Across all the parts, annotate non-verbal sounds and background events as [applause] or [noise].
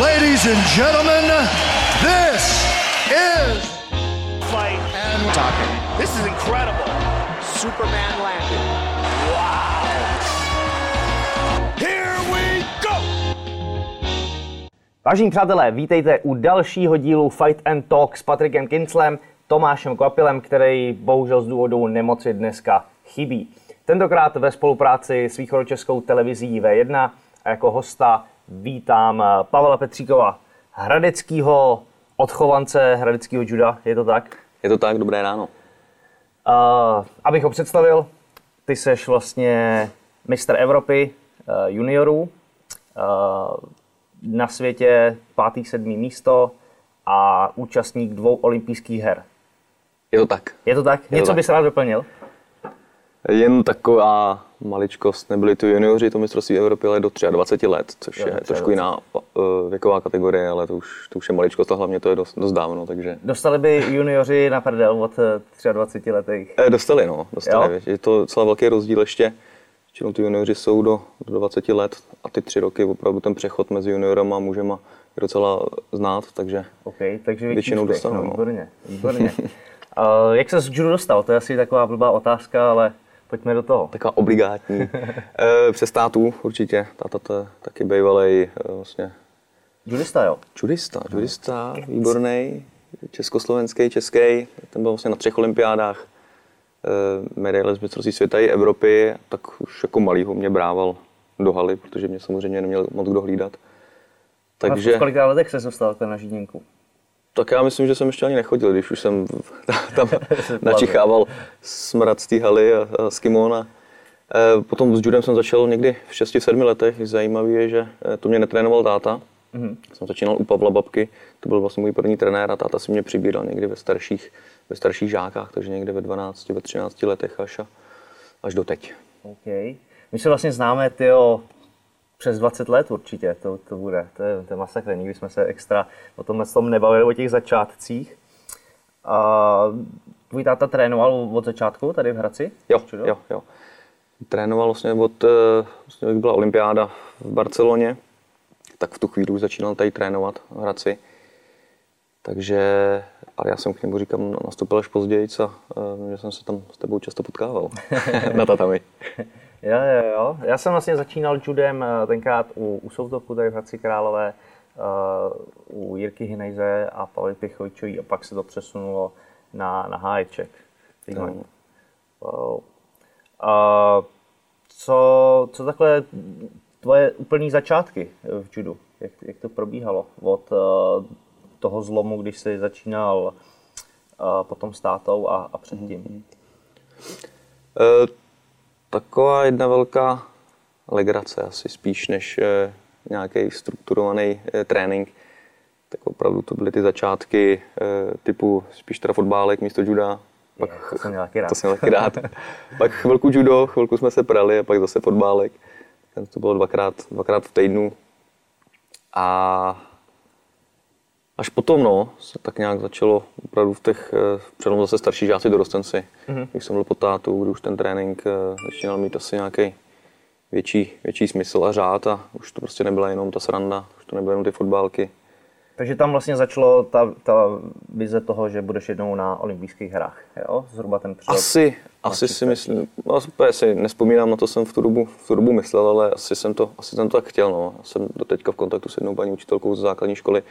Ladies and gentlemen, this is fight and talking. This is incredible. Superman landed. Wow. Here we go. Vážení přátelé, vítejte u dalšího dílu Fight and Talk s Patrikem Kinclem, Tomášem Kvapilem, který bohužel z důvodu nemoci dneska chybí. Tentokrát ve spolupráci s východočeskou televizí V1 a jako hosta vítám Pavla Petříkova, hradeckého odchovance hradeckého juda, je to tak? Je to tak, dobré ráno. Uh, abych ho představil, ty seš vlastně mistr Evropy uh, juniorů, uh, na světě pátý, sedmý místo a účastník dvou olympijských her. Je to tak. Je to tak? to Něco tak. bys rád doplnil? Jen taková maličkost, nebyli tu junioři, to mistrovství Evropy, ale do 23 let, což Jo, je 23. trošku jiná uh, věková kategorie, ale to už, to už je maličkost a hlavně to je dost, dost dávno, takže Dostali by junioři na prdel od eh, 23 letých. eh, dostali, no, dostali. Jo? Je to docela velký rozdíl ještě, Většinou ty junioři jsou do, do 20 let a ty tři roky opravdu ten přechod mezi juniorama a mužema je docela znát, takže OK, takže Většinou no, no. výborně, výborně. uh, [laughs] jak se z judo dostal? To je asi taková blbá otázka, ale pojďme do toho. taková obligátní. [laughs] e, přes tátu určitě, táta to je taky bývalý e, vlastně Judista, jo? Judista, judista, výborný, československý, český, ten byl vlastně na třech olympiádách, e, medaile z mistrovství světa i Evropy, tak už jako malýho mě brával do haly, protože mě samozřejmě neměl moc kdo hlídat. Takže... Takže, V kolika letech se dostal na žídinku? Tak já myslím, že jsem ještě ani nechodil, když už jsem [laughs] tam [laughs] načichával smrad z té haly a, a z kimona. E, Potom s judem jsem začal někdy v 6-7 letech. Zajímavé je, že e, to mě netrénoval táta. Mm-hmm. Jsem začínal u Pavla Babky, to byl vlastně můj první trenér a táta si mě přibíral někdy ve starších, ve starších žákách, takže někde ve 12, ve 13 letech až, a, až do teď. OK. My se vlastně známe, tyjo, přes 20 let určitě to, to bude. To je, to je masakr. Nikdy jsme se extra o tomhle tom nebavili, o těch začátcích. A tvůj táta trénoval od začátku tady v Hradci? Jo, Judo? jo, jo. Trénoval vlastně od, eh, vlastně byla olympiáda v Barceloně, tak v tu chvíli už začínal tady trénovat v Hradci. Takže, ale já jsem k němu říkám, nastoupil až později a eh, že jsem se tam s tebou často potkával [laughs] na tatami. Jo, jo, jo. Já jsem vlastně začínal judem eh, tenkrát u, u Soutoku tady v Hradci Králové, uh, u Jirky Hinejze a Pavly Pichojčový a pak se to přesunulo na, na háječek. Zajímavý. Wow. Uh, co, co takhle tvoje úplný začátky v judu? Jak, jak to probíhalo od uh, toho zlomu, když jsi začínal uh, potom s tátou a, a předtím? Eh, Taková jedna velká legrace asi spíš než eh, nějaký strukturovaný eh, trénink. Tak opravdu to byly ty začátky eh, typu spíš teda fotbálek místo juda. Je, to jsem měl taky rád. To jsem taky rád. [laughs] pak chvilku judo, chvilku jsme se prali a pak zase fotbálek. To bylo dvakrát, dvakrát v týdnu. A až potom, no, se tak nějak začalo opravdu v těch, eh, přelomu zase starší žáci dorostenci. Mm-hmm. Když jsem byl po tátu, kdy už ten trénink eh, začínal mít asi nějaký větší, větší smysl a řád a už to prostě nebyla jenom ta sranda, už to nebyly jenom ty fotbálky. Takže tam vlastně začalo ta, ta vize toho, že budeš jednou na olympijských hrách, jo? Zhruba ten přelot. Asi, asi si myslím, no, úplně si nespomínám na to, jsem v tu dobu, v tu dobu myslel, ale asi jsem to, asi jsem to tak chtěl. No. Já jsem do teďka v kontaktu s jednou paní učitelkou z základní školy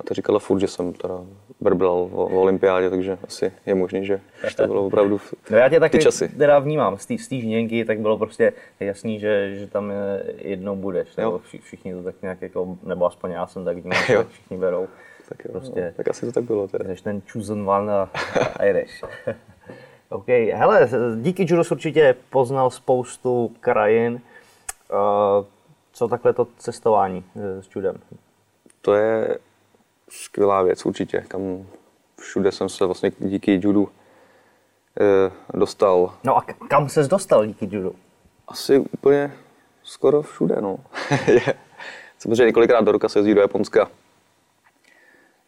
a ta říkala furt, že jsem teda brbral v, v olympiádě, takže asi je možný, že, to bylo opravdu v, No já tě taky časy. teda vnímám, z té žměnky, tak bylo prostě jasný, že, že tam eh, jednou budeš, nebo vši- všichni to tak nějak jako, nebo aspoň já jsem tak vnímal, [laughs] že všichni berou. Tak, jo, Prostě. no, tak asi to tak bylo. Teda. Jsi ten chosen one a, a jedeš. [laughs] OK, hele, díky judo jsi určitě poznal spoustu krajin. Uh, co takhle to cestování eh, s judem? To je skvělá věc určitě, kam všude jsem se vlastně díky judu eh, dostal. No a kam ses dostal díky judu? Asi úplně skoro všude, no. [laughs] je. Samozřejmě několikrát do roka se jezdí do Japonska.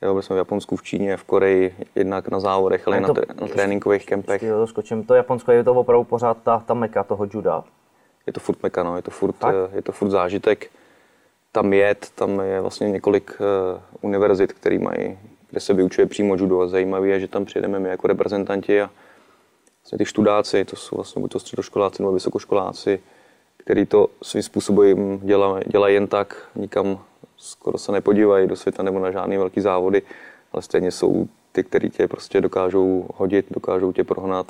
Jo, byli jsme v Japonsku, v Číně, v Koreji, jednak na závodech, ale i No na, tré- na tréninkových kempech. To skočím. To Japonsko je to opravdu pořád ta, ta meka toho juda. Je to furt meka, no, je to furt, Tak? eh, je to furt zážitek. Tam jet, tam je vlastně několik uh, univerzit, který mají, kde se vyučuje přímo judo a zajímavé je, že tam přijedeme my jako reprezentanti a vlastně ty študáci, to jsou vlastně buď to středoškoláci nebo vysokoškoláci, který to svým způsobem dělají, dělají jen tak, nikam skoro se nepodívají do světa nebo na žádný velký závody, ale stejně jsou ty, který tě prostě dokážou hodit, dokážou tě prohnat.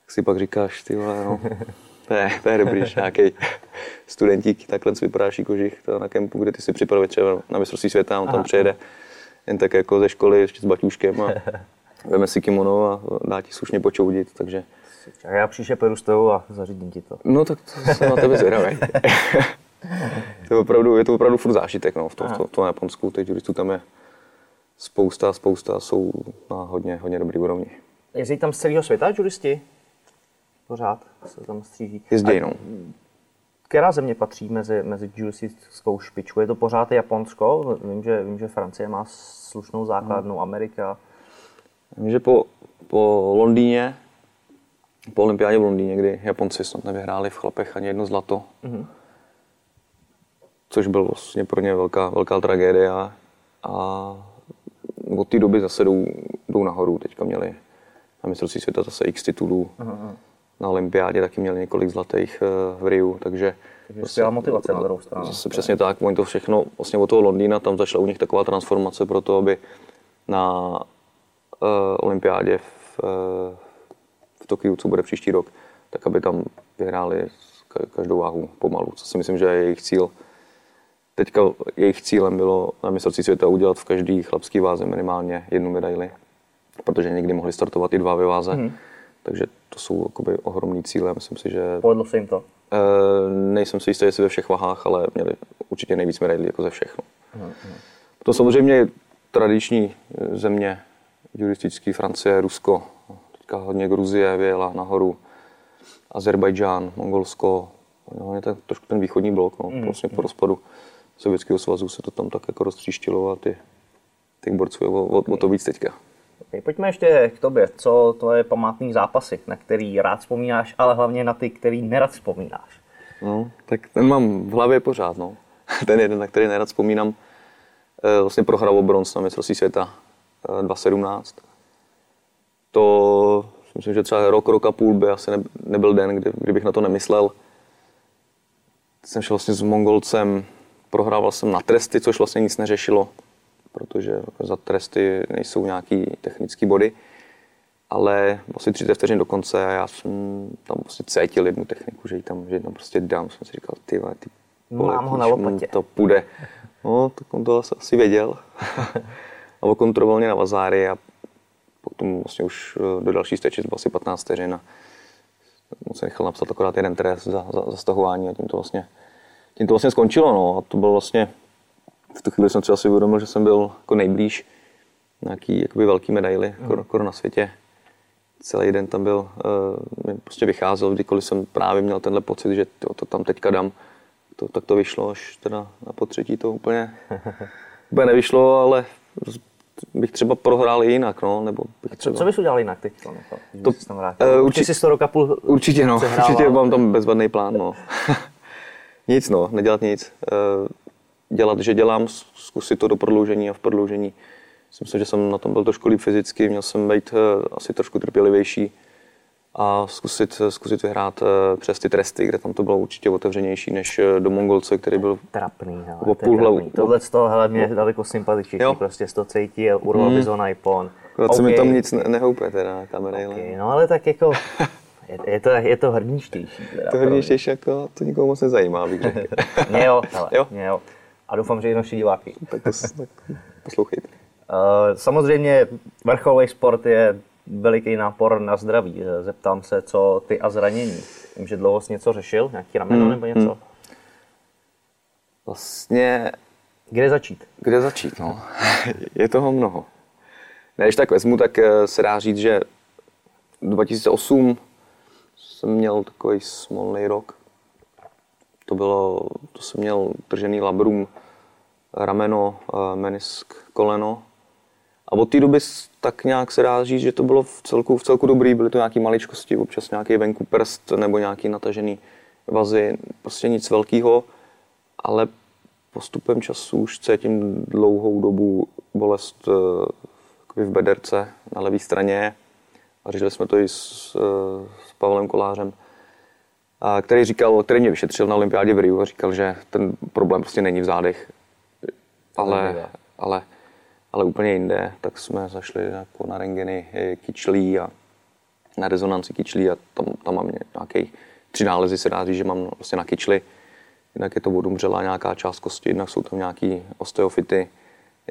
Tak si pak říkáš, ty vole, no, [laughs] to je, to je dobrý, že nějaký studentík takhle vypadá kožich to na kempu, kde ty si připravuje třeba na mistrovství světa, on tam Aha. přijede jen tak jako ze školy ještě s baťůškem a [laughs] veme si kimono a dá ti slušně počoudit, takže... A já příště pojedu s tebou a zařídím ti to. No tak to jsem na tebe zvědavý. [laughs] to je opravdu, je to opravdu furt zážitek no, v tom, to, to, Japonsku, těch juristů tam je spousta, spousta, jsou na hodně, hodně dobrý úrovni. Jezdí tam z celého světa juristi? Pořád se tam stříží. Jezdí, no. Která země patří mezi, mezi juristickou špičku? Je to pořád Japonsko? Vím, že, vím, že Francie má slušnou základnu, hmm. Amerika. Vím, že po, po Londýně, po olympiádě v Londýně, kdy Japonci snad nevyhráli v chlapech ani jedno zlato, hmm. což byl vlastně pro ně velká, velká tragédie a, od té doby zase jdou, jdou nahoru. Teďka měli na mistrovství světa zase x titulů. Aha. Na olympiádě taky měli několik zlatých eh, v Riu, takže takže skvělá motivace na druhou stranu. Zase přesně tak, oni to všechno, vlastně od toho Londýna, tam začala u nich taková transformace pro to, aby na uh, olympiádě v, uh, v Tokiu, co bude příští rok, tak aby tam vyhráli každou váhu pomalu, co si myslím, že je jejich cíl. Teďka jejich cílem bylo na mistrovství světa udělat v každý chlapský váze minimálně jednu medaili, protože někdy mohli startovat i dva ve váze. Hmm. Takže to jsou jakoby ohromný cíle. Myslím si, že... Povedlo se jim to? E, nejsem si jistý, jestli ve všech vahách, ale měli určitě nejvíc medailí jako ze všech. No. Hmm. To samozřejmě tradiční země, juristický Francie, Rusko, teďka hodně Gruzie vyjela nahoru, Azerbajdžán, Mongolsko, no, je to trošku ten východní blok, no, mm, vlastně po rozpadu Sovětského svazu se to tam tak jako roztříštilo a ty, těch borců je o, o, o to víc teďka. Okay, pojďme ještě k tobě. Co to je památný zápasy, na který rád vzpomínáš, ale hlavně na ty, který nerad vzpomínáš? No, tak ten mám v hlavě pořád, no. [laughs] Ten jeden, na který nerad vzpomínám, eh, vlastně prohrál o bronz na mistrovství světa 2017. Eh, to myslím, že třeba rok, rok a půl by asi nebyl den, kdy, kdybych na to nemyslel. Jsem šel vlastně s Mongolcem prohrával jsem na tresty, což vlastně nic neřešilo, protože za tresty nejsou nějaký technické body. Ale asi 30 vteřin do konce a já jsem tam prostě cítil jednu techniku, že ji tam, že ji tam prostě dám. Jsem si říkal, ty vole, ty Mám ho na lopatě. To půjde. No, tak on to asi, asi věděl. [laughs] a okontroloval mě na vazáry a potom vlastně už eh, do další steče bylo asi 15 vteřin a moc se nechal napsat akorát jeden trest za, za, za stahování a tím to vlastně tím to vlastně skončilo. No. A to bylo vlastně, v tu chvíli jsem si asi uvědomil, že jsem byl jako nejblíž nějaký jakoby velký medaily mm. skoro na světě. Celý den tam byl, uh, mi prostě vycházel, kdykoliv jsem právě měl tenhle pocit, že to, to tam teďka dám, to, tak to vyšlo, až teda na potřetí to úplně, [laughs] úplně nevyšlo, ale bych třeba prohrál i jinak, no, nebo bych třeba... Co bys udělal jinak teď? No, to, to, uh, určitě, si to roka půl Určitě, no, určitě mám tam bezvadný plán, no. [laughs] Nic, no, nedělat nic. Eh, dělat, že dělám, zkusit to do prodloužení a v prodloužení. Myslím si, že jsem na tom byl trošku líp fyzicky, měl jsem být eh, asi trošku trpělivější a zkusit, zkusit vyhrát eh, přes ty tresty, kde tam to bylo určitě otevřenější než do Mongolce, který byl trapný. Hele, o půl hlavu. Tohle z toho hele, mě je daleko sympatičnější, prostě z toho cítil, urval hmm. bizon iPhone. Akorát okay. se mi tam nic ne- nehoupe teda kamera. Okay, no ale tak jako je, je, to, je to hrdničtější. to hrdničtější, jako to nikoho moc nezajímá, bych [laughs] řekl. mě jo, [laughs] hele, jo? Mě jo. A doufám, že i naši diváky. tak, to, tak poslouchejte. Uh, samozřejmě vrcholový sport je veliký nápor na zdraví. Zeptám se, co ty a zranění. Vím, že dlouho jsi něco řešil, nějaký rameno hmm, nebo něco? Hmm. Vlastně... Kde začít? Kde začít, no. [laughs] je toho mnoho. Když tak vezmu, tak eh, se dá říct, že 2008 jsem měl takový smolný rok. To bylo, to jsem měl držený labrum, rameno, eh, menisk, koleno. A od té doby tak nějak se dá říct, že to bylo v celku, v celku dobrý, byly to nějaké maličkosti, občas nějaký venku prst nebo nějaký natažený vazy, prostě nic velkého, ale postupem času už cítím dlouhou dobu bolest eh, v bederce na levé straně. A řešili jsme to i s, eh, s Pavlem Kolářem, který říkal, který mě vyšetřil na olympiádě v Riu a říkal, že ten problém prostě není v zádech, ale, ale, ale úplně jinde, tak jsme zašli jako na rengeny kyčlí a na rezonanci kyčlí a tam, tam mám nějaký tři nálezy, se dá říct, že mám vlastně na kyčli. Jinak je to odumřela nějaká část kosti, jednak jsou tam nějaký osteofity,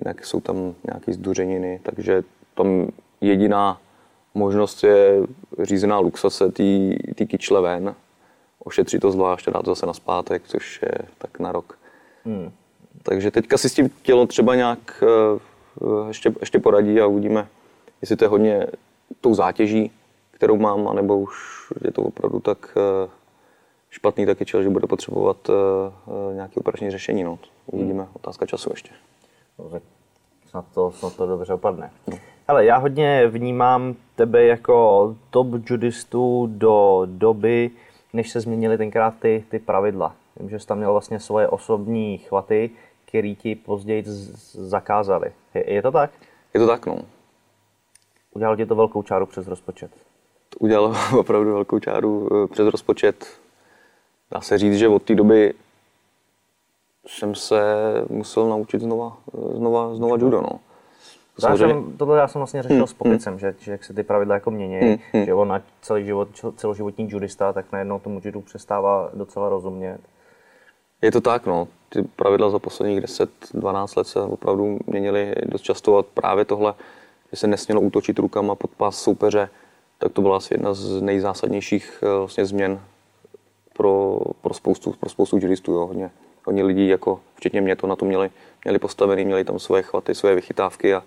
jinak jsou tam nějaké zduřeniny, takže tam jediná možnost je řízená luxace té kyčle ven, ošetřit to zvlášť a dát to zase na zpátek, což je tak na rok. Hmm. Takže teďka si s tím tělo třeba nějak uh, ještě, ještě poradí a uvidíme, jestli to je hodně tou zátěží, kterou mám, anebo už je to opravdu tak uh, špatný taky čel, že bude potřebovat nějaké operační řešení. No. Uvidíme, hmm. otázka času ještě. Dobře. Snad to, snad to dobře opadne. No. Hele, já hodně vnímám tebe jako top judistu do doby, než se změnily tenkrát ty, ty pravidla. Vím, že jsi tam měl vlastně svoje osobní chvaty, který ti později zakázali. Je, je to tak? Je to tak, no. Udělal ti to velkou čáru přes rozpočet? To udělalo [laughs] opravdu velkou čáru eh, přes rozpočet. Dá se říct, že od té doby jsem se musel naučit znova, eh, znova, znova judo, no. Já jsem, tohle já jsem vlastně řešil hmm, s Pokecem, hmm. že, že jak se ty pravidla jako mění, hmm, hmm. že on na celý život, celoživotní judista, tak najednou tomu judu přestává docela rozumět. Je to tak, no. Ty pravidla za posledních 10-12 let se opravdu měnily dost často a právě tohle, že se nesmělo útočit rukama pod pás soupeře, tak to byla asi jedna z nejzásadnějších eh, vlastně změn pro, pro spoustu, pro spoustu judistů. Jo. Hodně, hodně lidí, jako včetně mě, to na to měli, měli postavený, měli tam svoje chvaty, svoje vychytávky a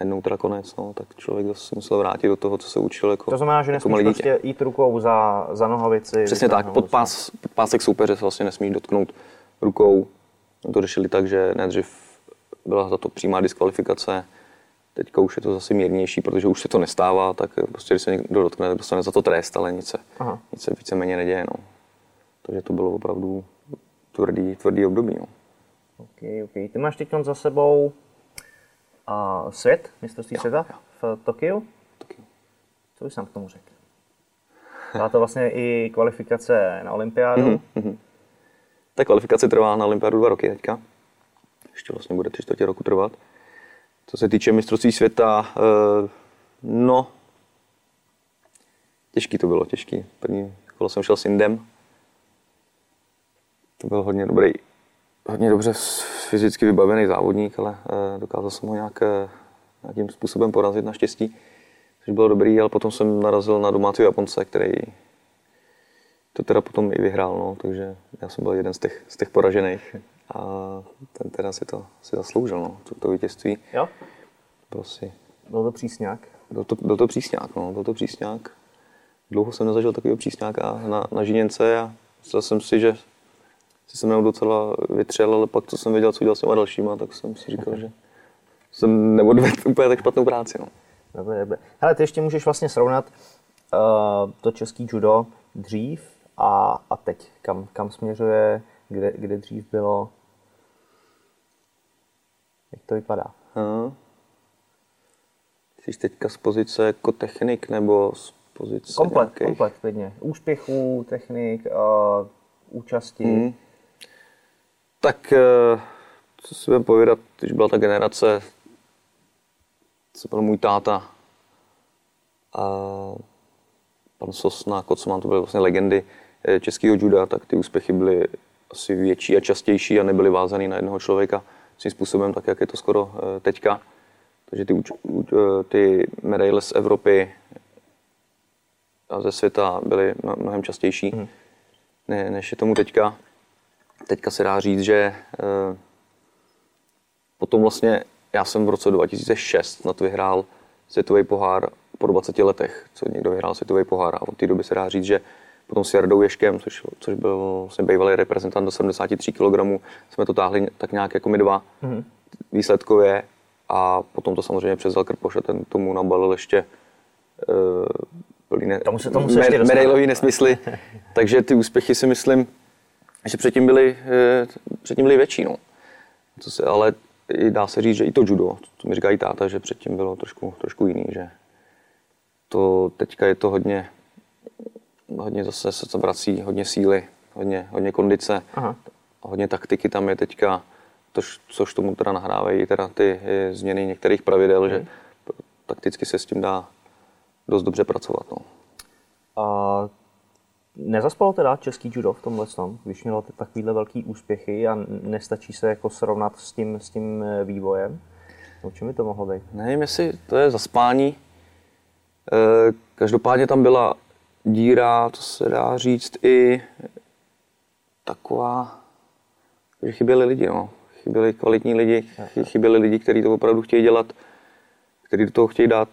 najednou teda konec, no, tak člověk zase musel vrátit do toho, co se učil. Jako, to znamená, že jako nesmíš prostě jít rukou za, za nohavici. Přesně tak, pod, pás, pod pásek soupeře se vlastně nesmíš dotknout rukou. To řešili tak, že nejdřív byla za to přímá diskvalifikace, teďka už je to zase mírnější, protože už se to nestává, tak prostě když se někdo dotkne, dostane za to trest, ale nic se, nic se víceméně neděje. No. Takže to bylo opravdu tvrdý, tvrdý období. No. Okay, okay. Ty máš teď za sebou a svět, mistrovství světa v Tokiu. Tokiu. Co bys nám k tomu řekl? Byla to vlastně i kvalifikace na olympiádu. Mm-hmm. Ta kvalifikace trvá na olympiádu dva roky teďka. Ještě vlastně bude tři čtvrtě roku trvat. Co se týče mistrovství světa, eh, no, těžký to bylo, těžký. První kolo jsem šel s Indem. To byl hodně dobrý, hodně dobře fyzicky vybavený závodník, ale eh, dokázal jsem ho nějak, eh, nějakým způsobem porazit naštěstí, což bylo dobrý, ale potom jsem narazil na domácího Japonce, který to teda potom i vyhrál, no, takže já jsem byl jeden z těch, z těch poražených a ten teda si to si zasloužil, no, to, to vítězství. Jo? Prostě. Byl to přísňák? Byl to, byl to přísňák, no, byl to přísňák. Dlouho jsem nezažil takového přísňáka na, na Žiněnce a myslel jsem si, že si se mnou docela vytřel, ale pak, co jsem věděl, co udělal s těma dalšíma, tak jsem si říkal, že jsem neodvedl úplně tak špatnou práci. No. Dobře, dobře. Hele, ty ještě můžeš vlastně srovnat uh, to český judo dřív a, a teď. Kam, kam směřuje, kde, kde dřív bylo, jak to vypadá? Uh-huh. Jsi teďka z pozice jako technik nebo z pozice Komplet, nějakých... komplet, klidně. Úspěchů, technik, uh, účasti. Hmm. Tak uh, co si budeme povědat, když byla ta generace, co byl můj táta a pan Sosna, Kocman, to byly vlastně legendy eh, českého juda, tak ty úspěchy byly asi větší a častější a nebyly vázané na jednoho člověka svým způsobem, tak jak je to skoro teďka. Takže ty, ty medaile z Evropy a ze světa byly mnohem častější, mm. ne, než je tomu teďka. Teďka se dá říct, že eh, potom vlastně já jsem v roce 2006 na to vyhrál světový pohár po 20 letech, co někdo vyhrál světový pohár. A od té doby se dá říct, že potom s Jardou Ješkem, což, což byl vlastně bývalý reprezentant do 73 kg, jsme to táhli tak nějak jako my dva mm. výsledkově a potom to samozřejmě převzal Krpoš a ten tomu nabalil ještě uh, plný ne, tomu se, tomu se me, medailový nesmysly. Takže ty úspěchy si myslím, Že předtím byli, eh, předtím byli větší, no. To se, ale i dá se říct, že i to judo, to mi říká i táta, že předtím bylo trošku, trošku jiný, že to teďka je to hodně, hodně zase se to vrací, hodně síly, hodně, hodně kondice, Aha. hodně taktiky tam je teďka, tož, což tomu teda nahrávají teda ty eh, změny některých pravidel, že takticky se s tím dá dost dobře pracovat. No. A nezaspalo teda český judo v tomhle tom, když mělo ty takovýhle velký úspěchy a nestačí se jako srovnat s tím, s tím eh, vývojem? O čem by to mohlo být? Nevím, jestli to je zaspání. Eh, Každopádně tam byla díra, to se dá říct, i taková, že chyběli lidi, no. Chyběli kvalitní lidi, chy- chyběli lidi, kteří to opravdu chtějí dělat, kteří do toho chtějí dát,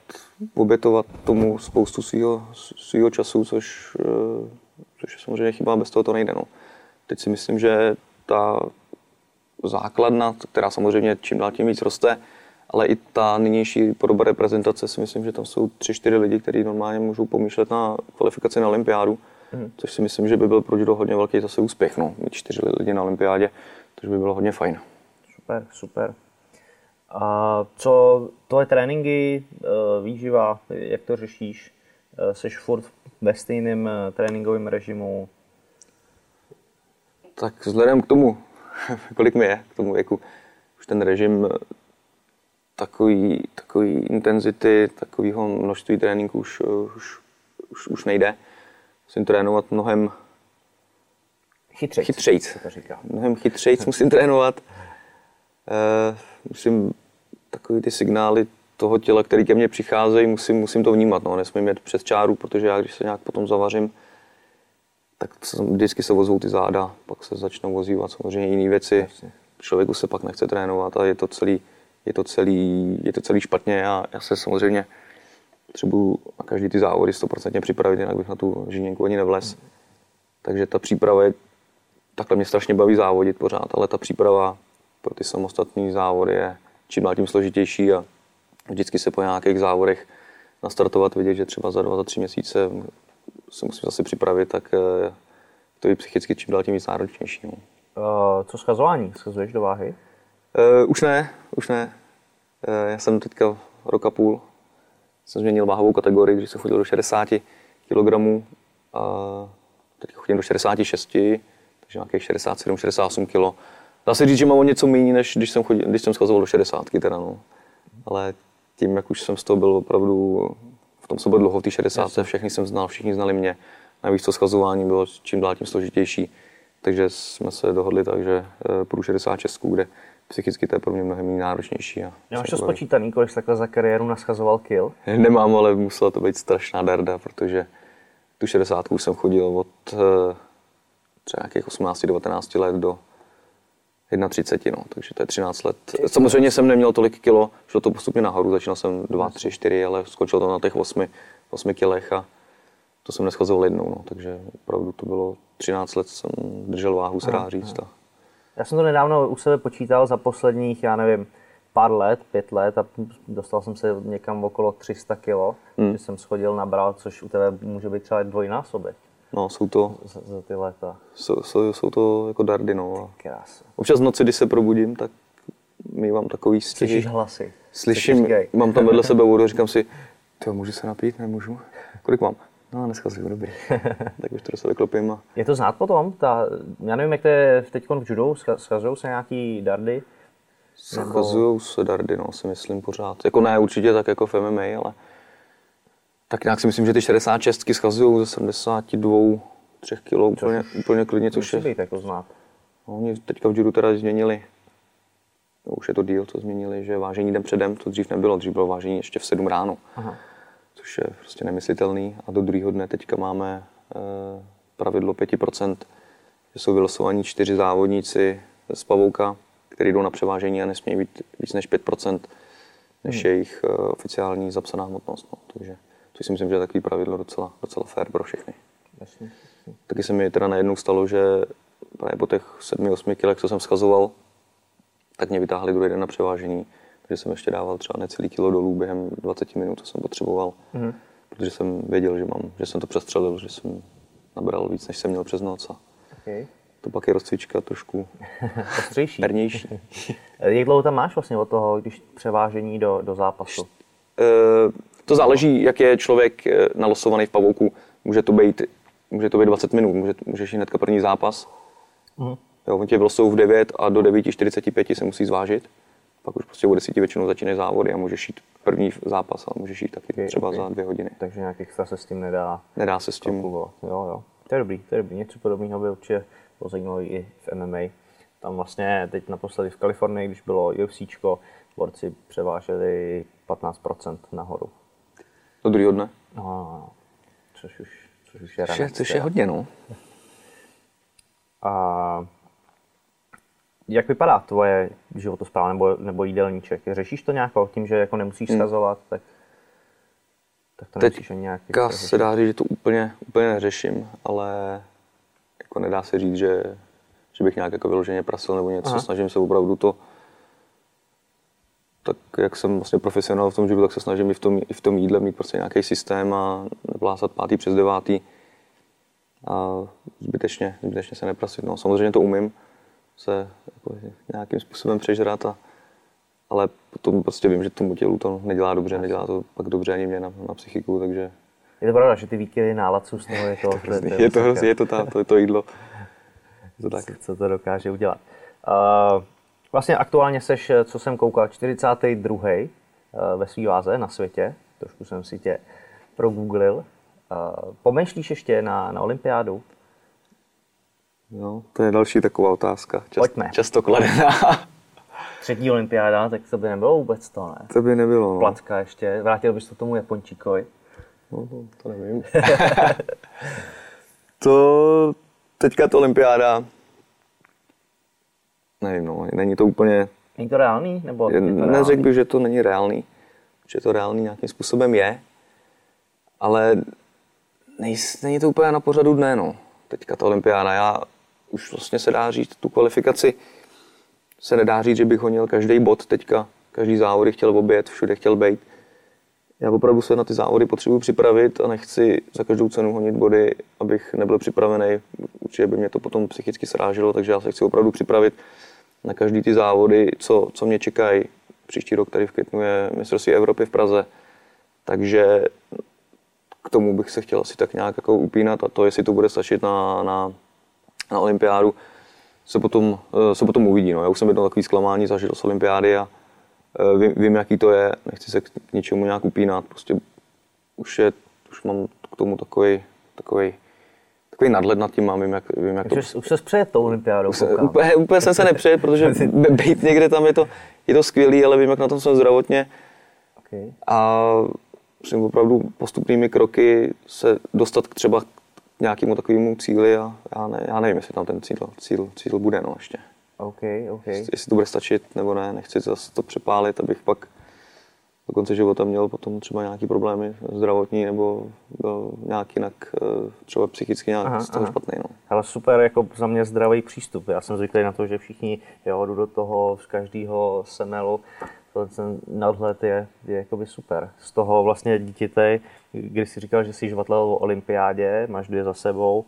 obětovat tomu spoustu svého, svého času, což, eh, což je samozřejmě chyba, bez toho to nejde. No. Teď si myslím, že ta základna, která samozřejmě čím dál tím víc roste, ale i ta nynější podoba reprezentace si myslím, že tam jsou tři, čtyři lidi, kteří normálně můžou pomýšlet na kvalifikaci na olympiádu, mm. což si myslím, že by byl pro judo hodně velký zase úspěch, no, mít čtyři lidi na olympiádě, což by bylo hodně fajn. Super, super. A co tvoje tréninky, eh, výživa, jak to řešíš? Eh, Jsi furt ve stejném eh, tréninkovém režimu? Tak vzhledem k tomu, [laughs] kolik mi je, k tomu věku, už ten režim eh, takový, takový intenzity, takového množství tréninků už, eh, už, už, už nejde. Musím trénovat mnohem Chytřejc. to říká. Mnohem chytřejc musím trénovat. Eh, musím takový ty signály toho těla, který ke mně přicházejí, musím, musím to vnímat. No. Nesmím jet přes čáru, protože já, když se nějak potom zavařím, tak vždycky se vozou ty záda, pak se začnou vozívat samozřejmě jiné věci. Jasně. Člověku se pak nechce trénovat a je to celý, je to celý, je to celý špatně a já se samozřejmě potřebuju na každý ty závody 100% připravit, jinak bych na tu žíněnku ani nevlez. Takže ta příprava je, takhle mě strašně baví závodit pořád, ale ta příprava pro ty samostatné závody je čím dál tím složitější a vždycky se po nějakých závodech nastartovat, vidět, že třeba za dva, za tři měsíce se musím zase připravit, tak eh, to je psychicky čím dál tím víc náročnější. Eh, Co schazování? Schazuješ do váhy? Uh, už ne, už ne. Uh, já jsem teďka rok a půl jsem změnil váhovou kategorii, když jsem chodil do 60 kg a teď chodím do 66, takže nějakých 67, 68 kg. Dá se říct, že mám o něco méně, než když jsem, chodil, když jsem schazoval do 60 teda, no. Ale tím, jak už jsem z toho byl opravdu, v tom jsem byl dlouho v té 60, všechny jsem znal, všichni znali mě. Navíc to schazování bylo čím dál tím složitější. Takže jsme se dohodli tak, že eh, půjdu 66, kde psychicky to je pro mě mnohem méně náročnější. A Nemáš to baví. spočítaný, kolik jsi takhle za kariéru naschazoval kill? [laughs] Nemám, ale musela to být strašná darda, protože tu 60 jsem chodil od eh, třeba nějakých 18-19 let do 31, no, takže to je 13 let. Samozřejmě jsem neměl tolik kilo, šlo to postupně nahoru, začínal jsem 2, 3, 4, ale skočilo to na těch 8, 8 kilech a to jsem neschazoval jednou, no, takže opravdu to bylo 13 let jsem držel váhu, se dá říct. A Já jsem to nedávno u sebe počítal za posledních, já nevím, pár let, pět let a dostal jsem se někam okolo 300 kilo, hmm. že jsem schodil, nabral, což u tebe může být třeba dvojnásobek no, jsou to, za, za ty léta. jsou, jsou, jsou to jako dardy, no. Krása. Občas v noci, když se probudím, tak mývám takový Slyšíš stěhy. hlasy. Slyším, mám tam vedle sebe vodu, říkám si, ty můžu se napít, nemůžu? Kolik mám? No, dneska si dobrý. [laughs] tak už to do sebe klopím a Je to znát potom? Ta, já nevím, jak to je teď v judu, scha- schazují se nějaký dardy? Schazují se dardy, no, si myslím pořád. Jako ne určitě tak jako v MMA, ale tak nějak si myslím, že ty 66 schazují ze 72, 3 kg úplně, úplně klidně, což je. být jako znát. No, oni teďka v judu teda změnili, no, už je to díl, co změnili, že vážení den předem, to dřív nebylo, dřív bylo vážení ještě v 7 ráno, Aha. což je prostě nemyslitelný. A do druhého dne teďka máme eh, pravidlo 5%, že jsou vylosovaní čtyři závodníci z pavouka, kteří jdou na převážení a nesmějí být víc než 5%, než Hmm. jejich eh, oficiální zapsaná hmotnost. No. Takže to si myslím, že je takový pravidlo docela, docela fair pro všechny. Jasně. Taky se mi teda najednou stalo, že právě po těch 7-8 kilech, co jsem schazoval, tak mě vytáhli druhý den na převážení. Takže jsem ještě dával třeba necelý kilo dolů během 20 minut, co jsem potřeboval. Mm. Protože jsem věděl, že, mám, že jsem to přestřelil, že jsem nabral víc, než jsem měl přes noc. A Okay. to pak je rozcvička trošku [laughs] Ostřejší. hernější. [laughs] Jak dlouho tam máš vlastně od toho, když převážení do, do zápasu? To záleží, jak je člověk eh, nalosovaný v pavouku. Může to být, může to být 20 minut, může, můžeš jít hnedka první zápas. Mhm. Jo, oni tě vylosou v 9 a do 9.45 se musí zvážit. Pak už prostě o 10 většinou začínají závody a můžeš jít první zápas, ale můžeš jít taky třeba ok. za dvě hodiny. Takže nějak extra se s tím nedá Nedá se s tím. kalkulovat. Jo, jo. To je dobrý, to je dobrý. Něco podobného by určitě bylo zajímavé i v MMA. Tam vlastně teď naposledy v Kalifornii, když bylo UFCčko, borci převáželi 15% nahoru. Do druhého dne. No, no, no. Což už, což už je Což je, což je hodně, no. A jak vypadá tvoje životospráva nebo, nebo jídelníček? Řešíš to nějak tím, že jako nemusíš schazovat, tak, tak to Teď nemusíš ani nějak Teďka extra se dá říct, že to úplně, úplně neřeším, ale jako nedá se říct, že, že bych nějak jako vyloženě prasil nebo něco. Aha. Snažím se opravdu to, tak jak jsem vlastně profesionál v tom judu, tak se snažím i v tom, i v tom jídle mít prostě nějaký systém a nevlásat pátý přes devátý a zbytečně, zbytečně se neprasit. No, samozřejmě to umím se jako nějakým způsobem přežrat, a, ale potom prostě vím, že tomu tělu to nedělá dobře, nedělá to pak dobře ani mě na, na psychiku, takže Je to pravda, že ty výkyvy náladců z toho je [laughs] to, je to, je to, je to, ta, to, je to jídlo. [laughs] Je to tak. co, co to dokáže udělat. Uh, vlastně aktuálně seš, co jsem koukal, 42. Uh, ve svý váze na světě. Trošku jsem si tě progooglil. Uh, pomýšlíš ještě na, na olympiádu? No, to je další taková otázka. Čas, Pojďme. Často kladená. [laughs] Třetí olympiáda, tak to by nebylo vůbec to, ne? to by nebylo, no. Placka ještě. Vrátil bys to tomu Japončíkovi. No, to, to nevím. [laughs] to, teďka to olympiáda, nevím, no, není to úplně, Není to reálný? Nebo je to neřekl bych, že to není reálný, že to reálný nějakým způsobem je, ale nejs, není to úplně na pořadu dne, no. Teďka ta olympiáda, já už vlastně se dá říct, tu kvalifikaci se nedá říct, že bych honil každý bod teďka, každý závody chtěl obět, všude chtěl být. Já opravdu se na ty závody potřebuji připravit a nechci za každou cenu honit body, abych nebyl připravený. Určitě by mě to potom psychicky sráželo, takže já se chci opravdu připravit na každý ty závody, co, co mě čekají. Příští rok tady v květnu je mistrovství Evropy v Praze, takže k tomu bych se chtěl asi tak nějak jako upínat a to, jestli to bude stačit na, na, na olympiádu, se potom, eh, se potom uvidí. No. Já už jsem jednou takový zklamání zažil z olympiády a vím, vím, jaký to je, nechci se k ničemu nějak upínat, prostě už, je, už mám k tomu takový, takový, takový nadhled nad tím, mám, vím, jak, vím, jak to Už, už se přejet tou olympiádou, úplně, úplně jsem se nepřejet, protože [laughs] být někde tam je to, je to skvělý, ale vím, jak na tom jsem zdravotně Okay. a musím opravdu postupnými kroky se dostat k třeba k nějakému takovému cíli a já, ne, já nevím, jestli tam ten cíl, cíl, cíl bude no ještě. OK, OK. Jestli to bude stačit nebo ne, nechci zase to přepálit, abych pak do konce života měl potom třeba nějaký problémy zdravotní nebo byl nějak jinak eh, třeba psychicky nějak Aha, z toho aha. špatný. No. Ale super, jako za mě zdravý přístup. Já jsem zvyklý na to, že všichni jo, jdu do toho z každého semelu. To ten nadhled je, je jakoby super. Z toho vlastně dítěte, když jsi říkal, že jsi žvatlel o olympiádě, máš dvě za sebou,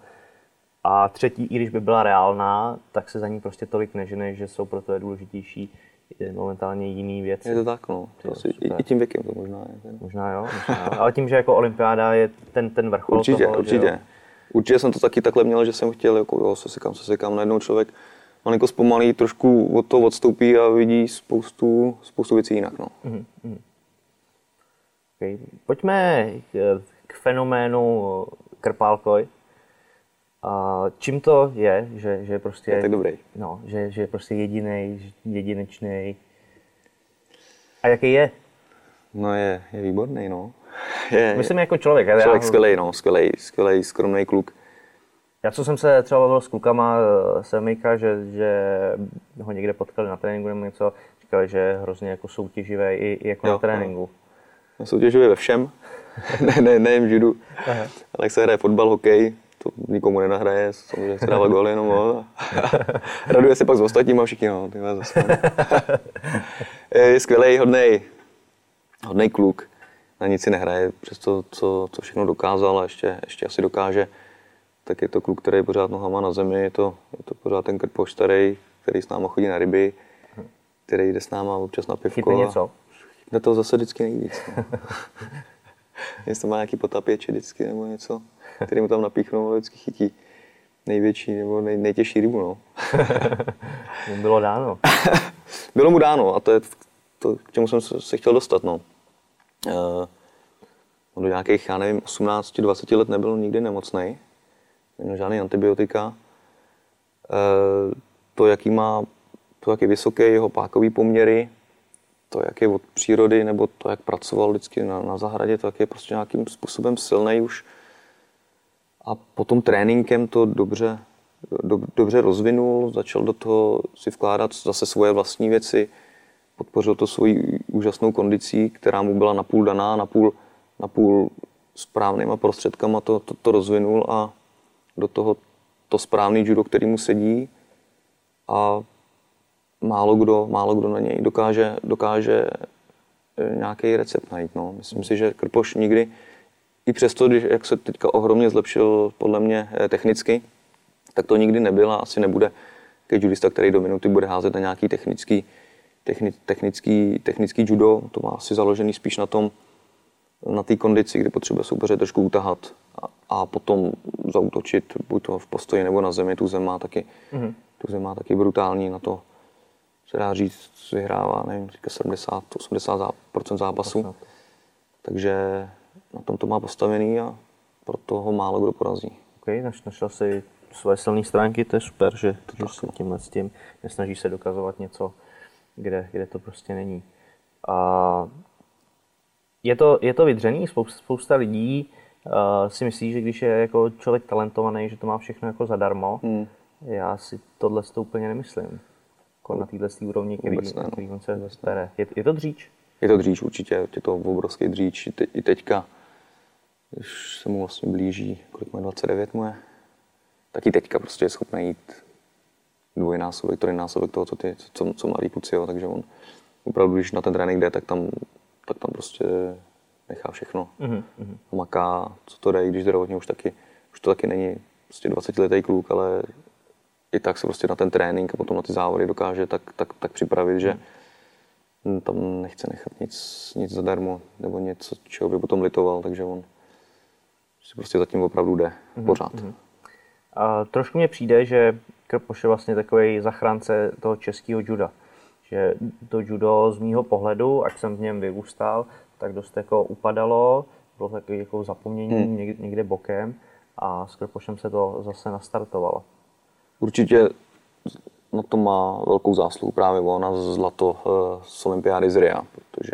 a třetí, i když by byla reálná, tak se za ní prostě tolik nežene, že jsou pro to důležitější je momentálně jiný věci. Je to tak, no. To asi, i, tím věkem to možná je. Možná jo, možná jo. Ale tím, že jako olympiáda je ten, ten vrchol Určitě, toho, že určitě. jo. Určitě jsem to taky takhle měl, že jsem chtěl, jako jo, se sekám, se sekám. Najednou člověk malinko zpomalí, trošku od toho odstoupí a vidí spoustu, spoustu věcí jinak, no. Okay. Pojďme k- k fenoménu Krpálkoj. A čím to je, že, že je prostě... Je tak dobrý. No, že, že je prostě jediný, jedinečný. A jaký je? No je, je výborný, no. [laughs] Je, Myslím jako člověk. já- člověk já, skvělej, no, skvělej, skvělej, skromný kluk. já co jsem se třeba bavil s klukama eh, z Emejka, že, že ho někde potkali na tréninku nebo něco, říkali, že je hrozně jako soutěživý i, i jako Jo, na tréninku. Já soutěžuji ve všem, [laughs] ne, ne, nejen v judu, ale jak se hraje fotbal, hokej, to nikomu nenahraje, samozřejmě se dává góly jenom on. [laughs] Raduje se pak s ostatníma všichni, no, ty zase. [laughs] je skvělý, hodnej, hodnej kluk, na nic si nehraje, přes to, co, co všechno dokázal a ještě, ještě asi dokáže. tak je to kluk, který je pořád nohama na zemi, je to, je to pořád ten krpoš starý, který s náma chodí na ryby, který jde s náma občas na pivko. Chytne něco? Na to zase vždycky nejvíc. No. [laughs] Jestli má nějaký potapěče vždycky nebo něco, který mu tam napíchnou, ale vždycky chytí největší nebo nej, nejtěžší rybu. No. Mu [laughs] bylo dáno. [laughs] Bylo mu dáno a to je to, k čemu jsem se chtěl dostat. No. Uh, on do nějakých, já nevím, 18-20 let nebyl nikdy nemocný, neměl žádný antibiotika. Uh, to, jaký má, to, jak je vysoký jeho pákový poměry, to, jak je od přírody, nebo to, jak pracoval vždycky na, na zahradě, to, jak je prostě nějakým způsobem silný už. A potom tréninkem to dobře, do, dobře rozvinul, začal do toho si vkládat zase svoje vlastní věci, podpořil to svojí úžasnou kondicí, která mu byla napůl daná, napůl, napůl správnýma prostředkama to, to, to rozvinul a do toho to správný judo, který mu sedí a málo kdo, málo kdo na něj dokáže, dokáže eh, nějaký recept najít. No. Myslím si, že Krpoš nikdy, i přesto, když, jak se teďka ohromně zlepšil podle mě eh, technicky, tak to nikdy nebyl a asi nebude judista, který do minuty bude házet na nějaký technický, techni, technický, technický judo. To má asi založený spíš na tom, na té kondici, kdy potřebuje soupeře trošku utahat a, a potom zautočit, buď to v postoji nebo na zemi. Tu zem má taky, mm-hmm. tu zem má taky brutální na to, se dá říct, vyhrává, nevím, 70-80% zápasů. Takže na tom to má postavený a proto ho málo kdo porazí. OK, našel si své silné stránky, to je super, že, že se tímhle s tím nesnaží se dokazovat něco, kde, kde to prostě není. A je to, je to vydřený, spousta, spousta lidí uh, si myslí, že když je jako člověk talentovaný, že to má všechno jako zadarmo. Hmm. Já si tohle to úplně nemyslím. Jako na této úrovni, který, Vůbec ne, no. který on se bere. Je, je to dříč? Je to dříč určitě, je to obrovský dříč. Te, i teďka, když se mu vlastně blíží, kolik má 29 mu je, tak i teďka prostě je schopný jít dvojnásobek, trojnásobek toho, co, ty, co, co mladí kluci, jo. takže on opravdu, když na ten trénink jde, tak tam, tak tam prostě nechá všechno. Mm-hmm. Maká, co to jde, když zdravotně už taky, už to taky není prostě 20 letý kluk, ale i tak se prostě na ten trénink a potom na ty závody dokáže tak, tak, tak připravit, že mm. tam nechce nechat nic, nic zadarmo nebo něco, čeho by potom litoval, takže on si prostě zatím opravdu jde mm-hmm. pořád. Mm-hmm. A trošku mně přijde, že Krpoš je vlastně takový zachránce toho českého juda. Že to judo z mýho pohledu, ať jsem v něm vyrůstal, tak dost jako upadalo, bylo takový jako zapomnění hmm. někde, někde bokem a s Krpošem se to zase nastartovalo. Určitě na to má velkou zásluhu právě ona zlato eh, z olympiády z Ria, protože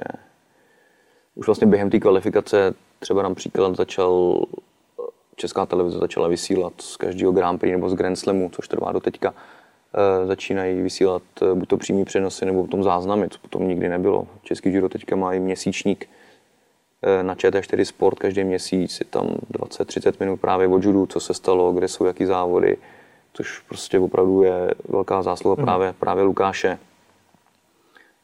už vlastně během té kvalifikace třeba nám příklad začal česká televize začala vysílat z každého Grand Prix nebo z Grand Slamu, což trvá do teďka, eh, začínají vysílat eh, buď to přímý přenosy nebo potom záznamy, co potom nikdy nebylo. Český judo teďka má i měsíčník eh, na ČT4 Sport každý měsíc, je tam 20-30 minut právě o judu, co se stalo, kde jsou jaký závody, což prostě opravdu je velká zásluha mm. právě, právě Lukáše.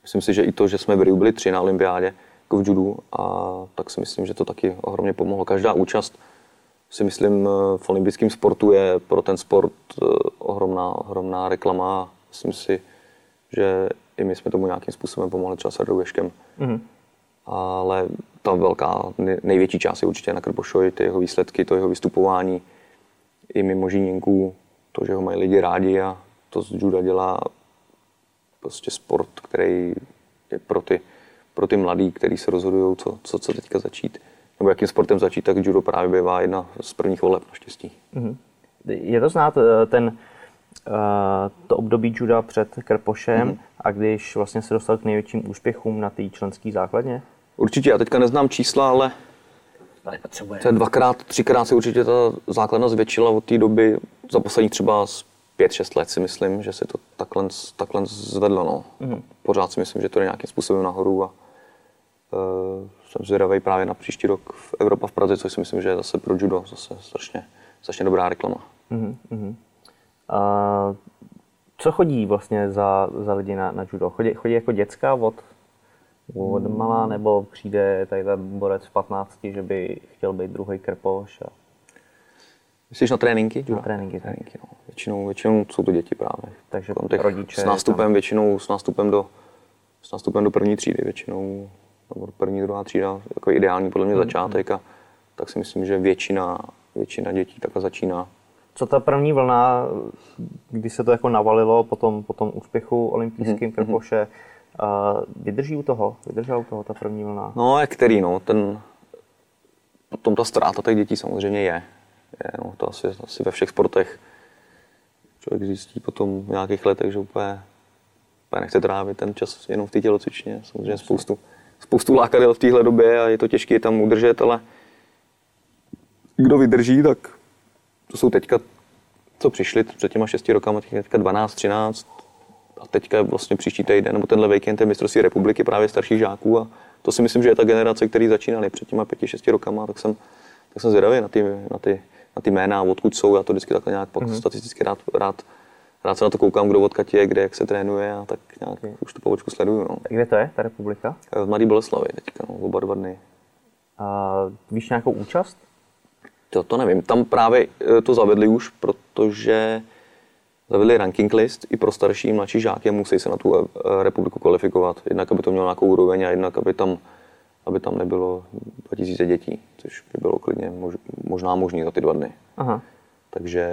Myslím si, že i to, že jsme v Riu byli tři na olympiádě jako v judu, a tak si myslím, že to taky ohromně pomohlo. Každá účast si myslím, eh, v olympijském sportu je pro ten sport eh, ohromná, ohromná reklama. Myslím si, že i my jsme tomu nějakým způsobem pomohli třeba s Ardou Ješkem. Mm-hmm. Ale ta velká, největší část je určitě na Krbošovi, ty jeho výsledky, to jeho vystupování, i mimo Žíněnku, to, že ho mají lidi rádi a to z juda dělá prostě sport, který je pro ty, pro ty mladý, kteří se rozhodují, co, co, co teďka začít nebo jakým sportem začít, tak judo právě bývá jedna z prvních voleb naštěstí. Mm-hmm. Je to znát eh, ten, eh, to období juda před Krpošem mm-hmm. a když vlastně se dostal k největším úspěchům na té členské základně? Určitě, já teďka neznám čísla, ale to je dvakrát, třikrát se určitě ta základna zvětšila od té doby, za posledních třeba 5-6 let si myslím, že se to takhle, takhle zvedlo. No. Mm-hmm. Pořád si myslím, že to je nějakým způsobem nahoru a jsem zvědavý právě na příští rok v Evropa v Praze, což si myslím, že je zase pro judo zase strašně, strašně dobrá reklama. Mm-hmm. A co chodí vlastně za, za lidi na, na judo? Chodí, chodí jako děcka od, od mm. malá, nebo přijde tady ten borec v 15, že by chtěl být druhý krpoš? A... Myslíš na tréninky? Juda? Na tréninky, tak. tréninky no. většinou, většinou jsou to děti právě. Takže Kolem těch rodiče s nástupem tam- většinou, s nástupem do, s nástupem do první třídy většinou, první, druhá třída, jako ideální podle mě začátek a tak si myslím, že většina, většina dětí takhle začíná. Co ta první vlna, kdy se to jako navalilo po tom, po tom úspěchu olympijským Mhm, Krkoše, vydrží u toho? Vydržela u toho ta první vlna? No, jak který, no, ten, potom ta ztráta těch dětí samozřejmě je. je no, to asi, asi ve všech sportech člověk zjistí potom v nějakých letech, že úplně, úplně nechce trávit ten čas jenom v té tělocvičně. Samozřejmě spoustu, spoustu lákadel v téhle době a je to těžké tam udržet, ale kdo vydrží, tak to jsou teďka, co přišli před těma šesti rokama, teďka 12, 13 a teďka je vlastně příští týden, nebo tenhle víkend je mistrovství republiky právě starších žáků. A to si myslím, že je ta generace, který začínali před těma pěti, šesti rokama, tak jsem, tak jsem zvědavý na ty, na ty, na ty jména, odkud jsou, já to vždycky takhle nějak mm-hmm. statisticky rád, rád, rád se na to koukám, kdo odkud je, kde, jak se trénuje a tak nějak už tu povočku sleduju. No. Kde to je, ta republika? V Mladý Boleslavy teďka, no, oba dva dny. A víš nějakou účast? To, to nevím. Tam právě eh, to zavedli už, protože zavedli ranking list i pro starší i mladší žáky a musí se na tu eh, republiku kvalifikovat. Jednak, aby to mělo nějakou úroveň a jednak, aby tam, aby tam nebylo 2000 dětí, což by bylo klidně mož, možná možný za ty dva dny. Aha. Takže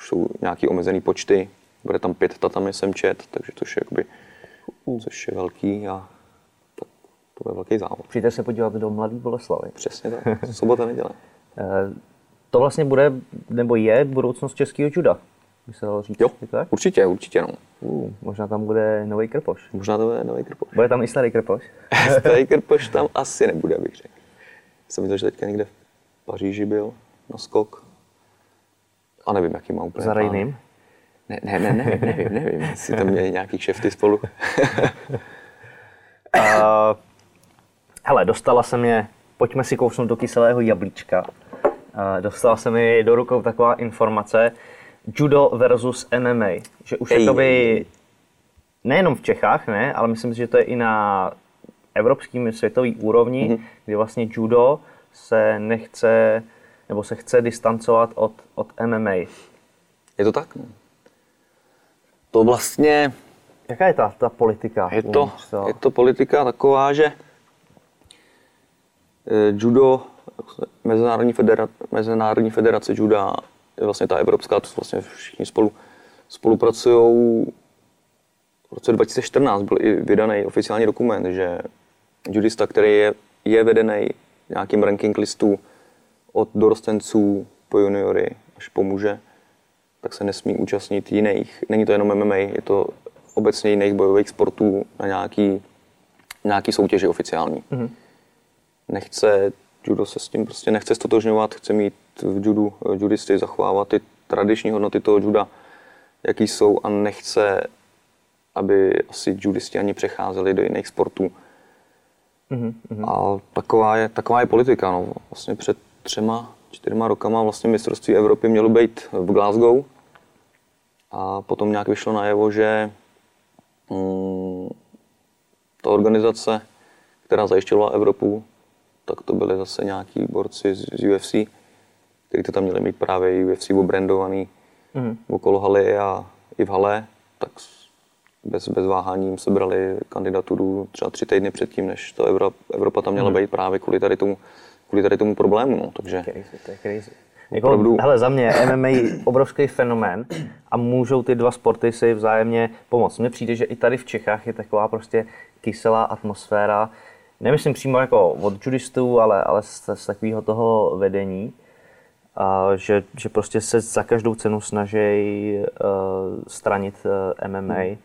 už jsou nějaký omezený počty. Bude tam pět tatami, jsem čet, takže to je jakoby, což je velký a tak to bude velký závod. Přijďte se podívat do Mladý Boleslavy. Přesně tak. [laughs] Sobota, neděle. Eh, To vlastně bude, nebo je budoucnost českého juda, by se dalo říct. Jo, tak? určitě, určitě no. Uh, možná tam bude nový krpoš. Možná to bude nový krpoš. Bude tam i starý krpoš? [laughs] Starý krpoš tam asi nebude, abych řekl. Jsem viděl, že teďka někde v Paříži byl na skok. A nevím, jaký má úplně. Za. Rejným? Ne, ne, ne, ne, nevím, nevím, jestli tam měli nějaký kšefty spolu. [laughs] Uh, hele, dostala se mě, pojďme si kousnout do kyselého jablíčka. Uh, dostala se mi do rukou taková informace, judo versus MMA, že už Ej. jakoby, nejenom v Čechách, ne, ale myslím si, že to je i na evropským světový úrovni, Mhm. mm-hmm. kdy vlastně judo se nechce, nebo se chce distancovat od, od MMA. Je to tak? To vlastně Jaká je ta, ta politika? je to, je to politika taková, že eh, judo, Mezinárodní, federa, Mezinárodní federace juda, je vlastně ta evropská, to vlastně všichni spolu spolupracují. V roce 2014 byl i vydaný oficiální dokument, že judista, který je, je vedený nějakým ranking listu od dorostenců po juniory až po muže, tak se nesmí účastnit jiných. Není to jenom MMA, je to obecně jiných bojových sportů na nějaký, nějaký soutěži oficiální. Mm-hmm. Nechce, judo se s tím prostě nechce stotožňovat, chce mít v judu eh, judisty zachovávat ty tradiční hodnoty toho juda, jaký jsou a nechce, aby asi judisti ani přecházeli do jiných sportů. Mm-hmm. A taková je, taková je politika. No. Vlastně před třema, čtyřma rokama vlastně mistrovství Evropy mělo být v Glasgow a potom nějak vyšlo najevo, že mm, ta organizace, která zajišťovala Evropu, tak to byly zase nějaký borci z, z UFC, kteří to tam měli mít právě UFC obrandovaný mm. okolo haly a i v hale, tak bez, bez váhání jim sebrali kandidaturu třeba tři týdny předtím, než to Evropa, Evropa tam měla být právě kvůli tady tomu, kvůli tady tomu problému. No. Takže Crazy, to je crazy. Jako, Opravdu. hele, za mě MMA obrovský fenomén a můžou ty dva sporty si vzájemně pomoct. Mně přijde, že i tady v Čechách je taková prostě kyselá atmosféra, nemyslím přímo jako od judistů, ale, ale z, z takového toho vedení, a že, že prostě se za každou cenu snaží uh, stranit uh, MMA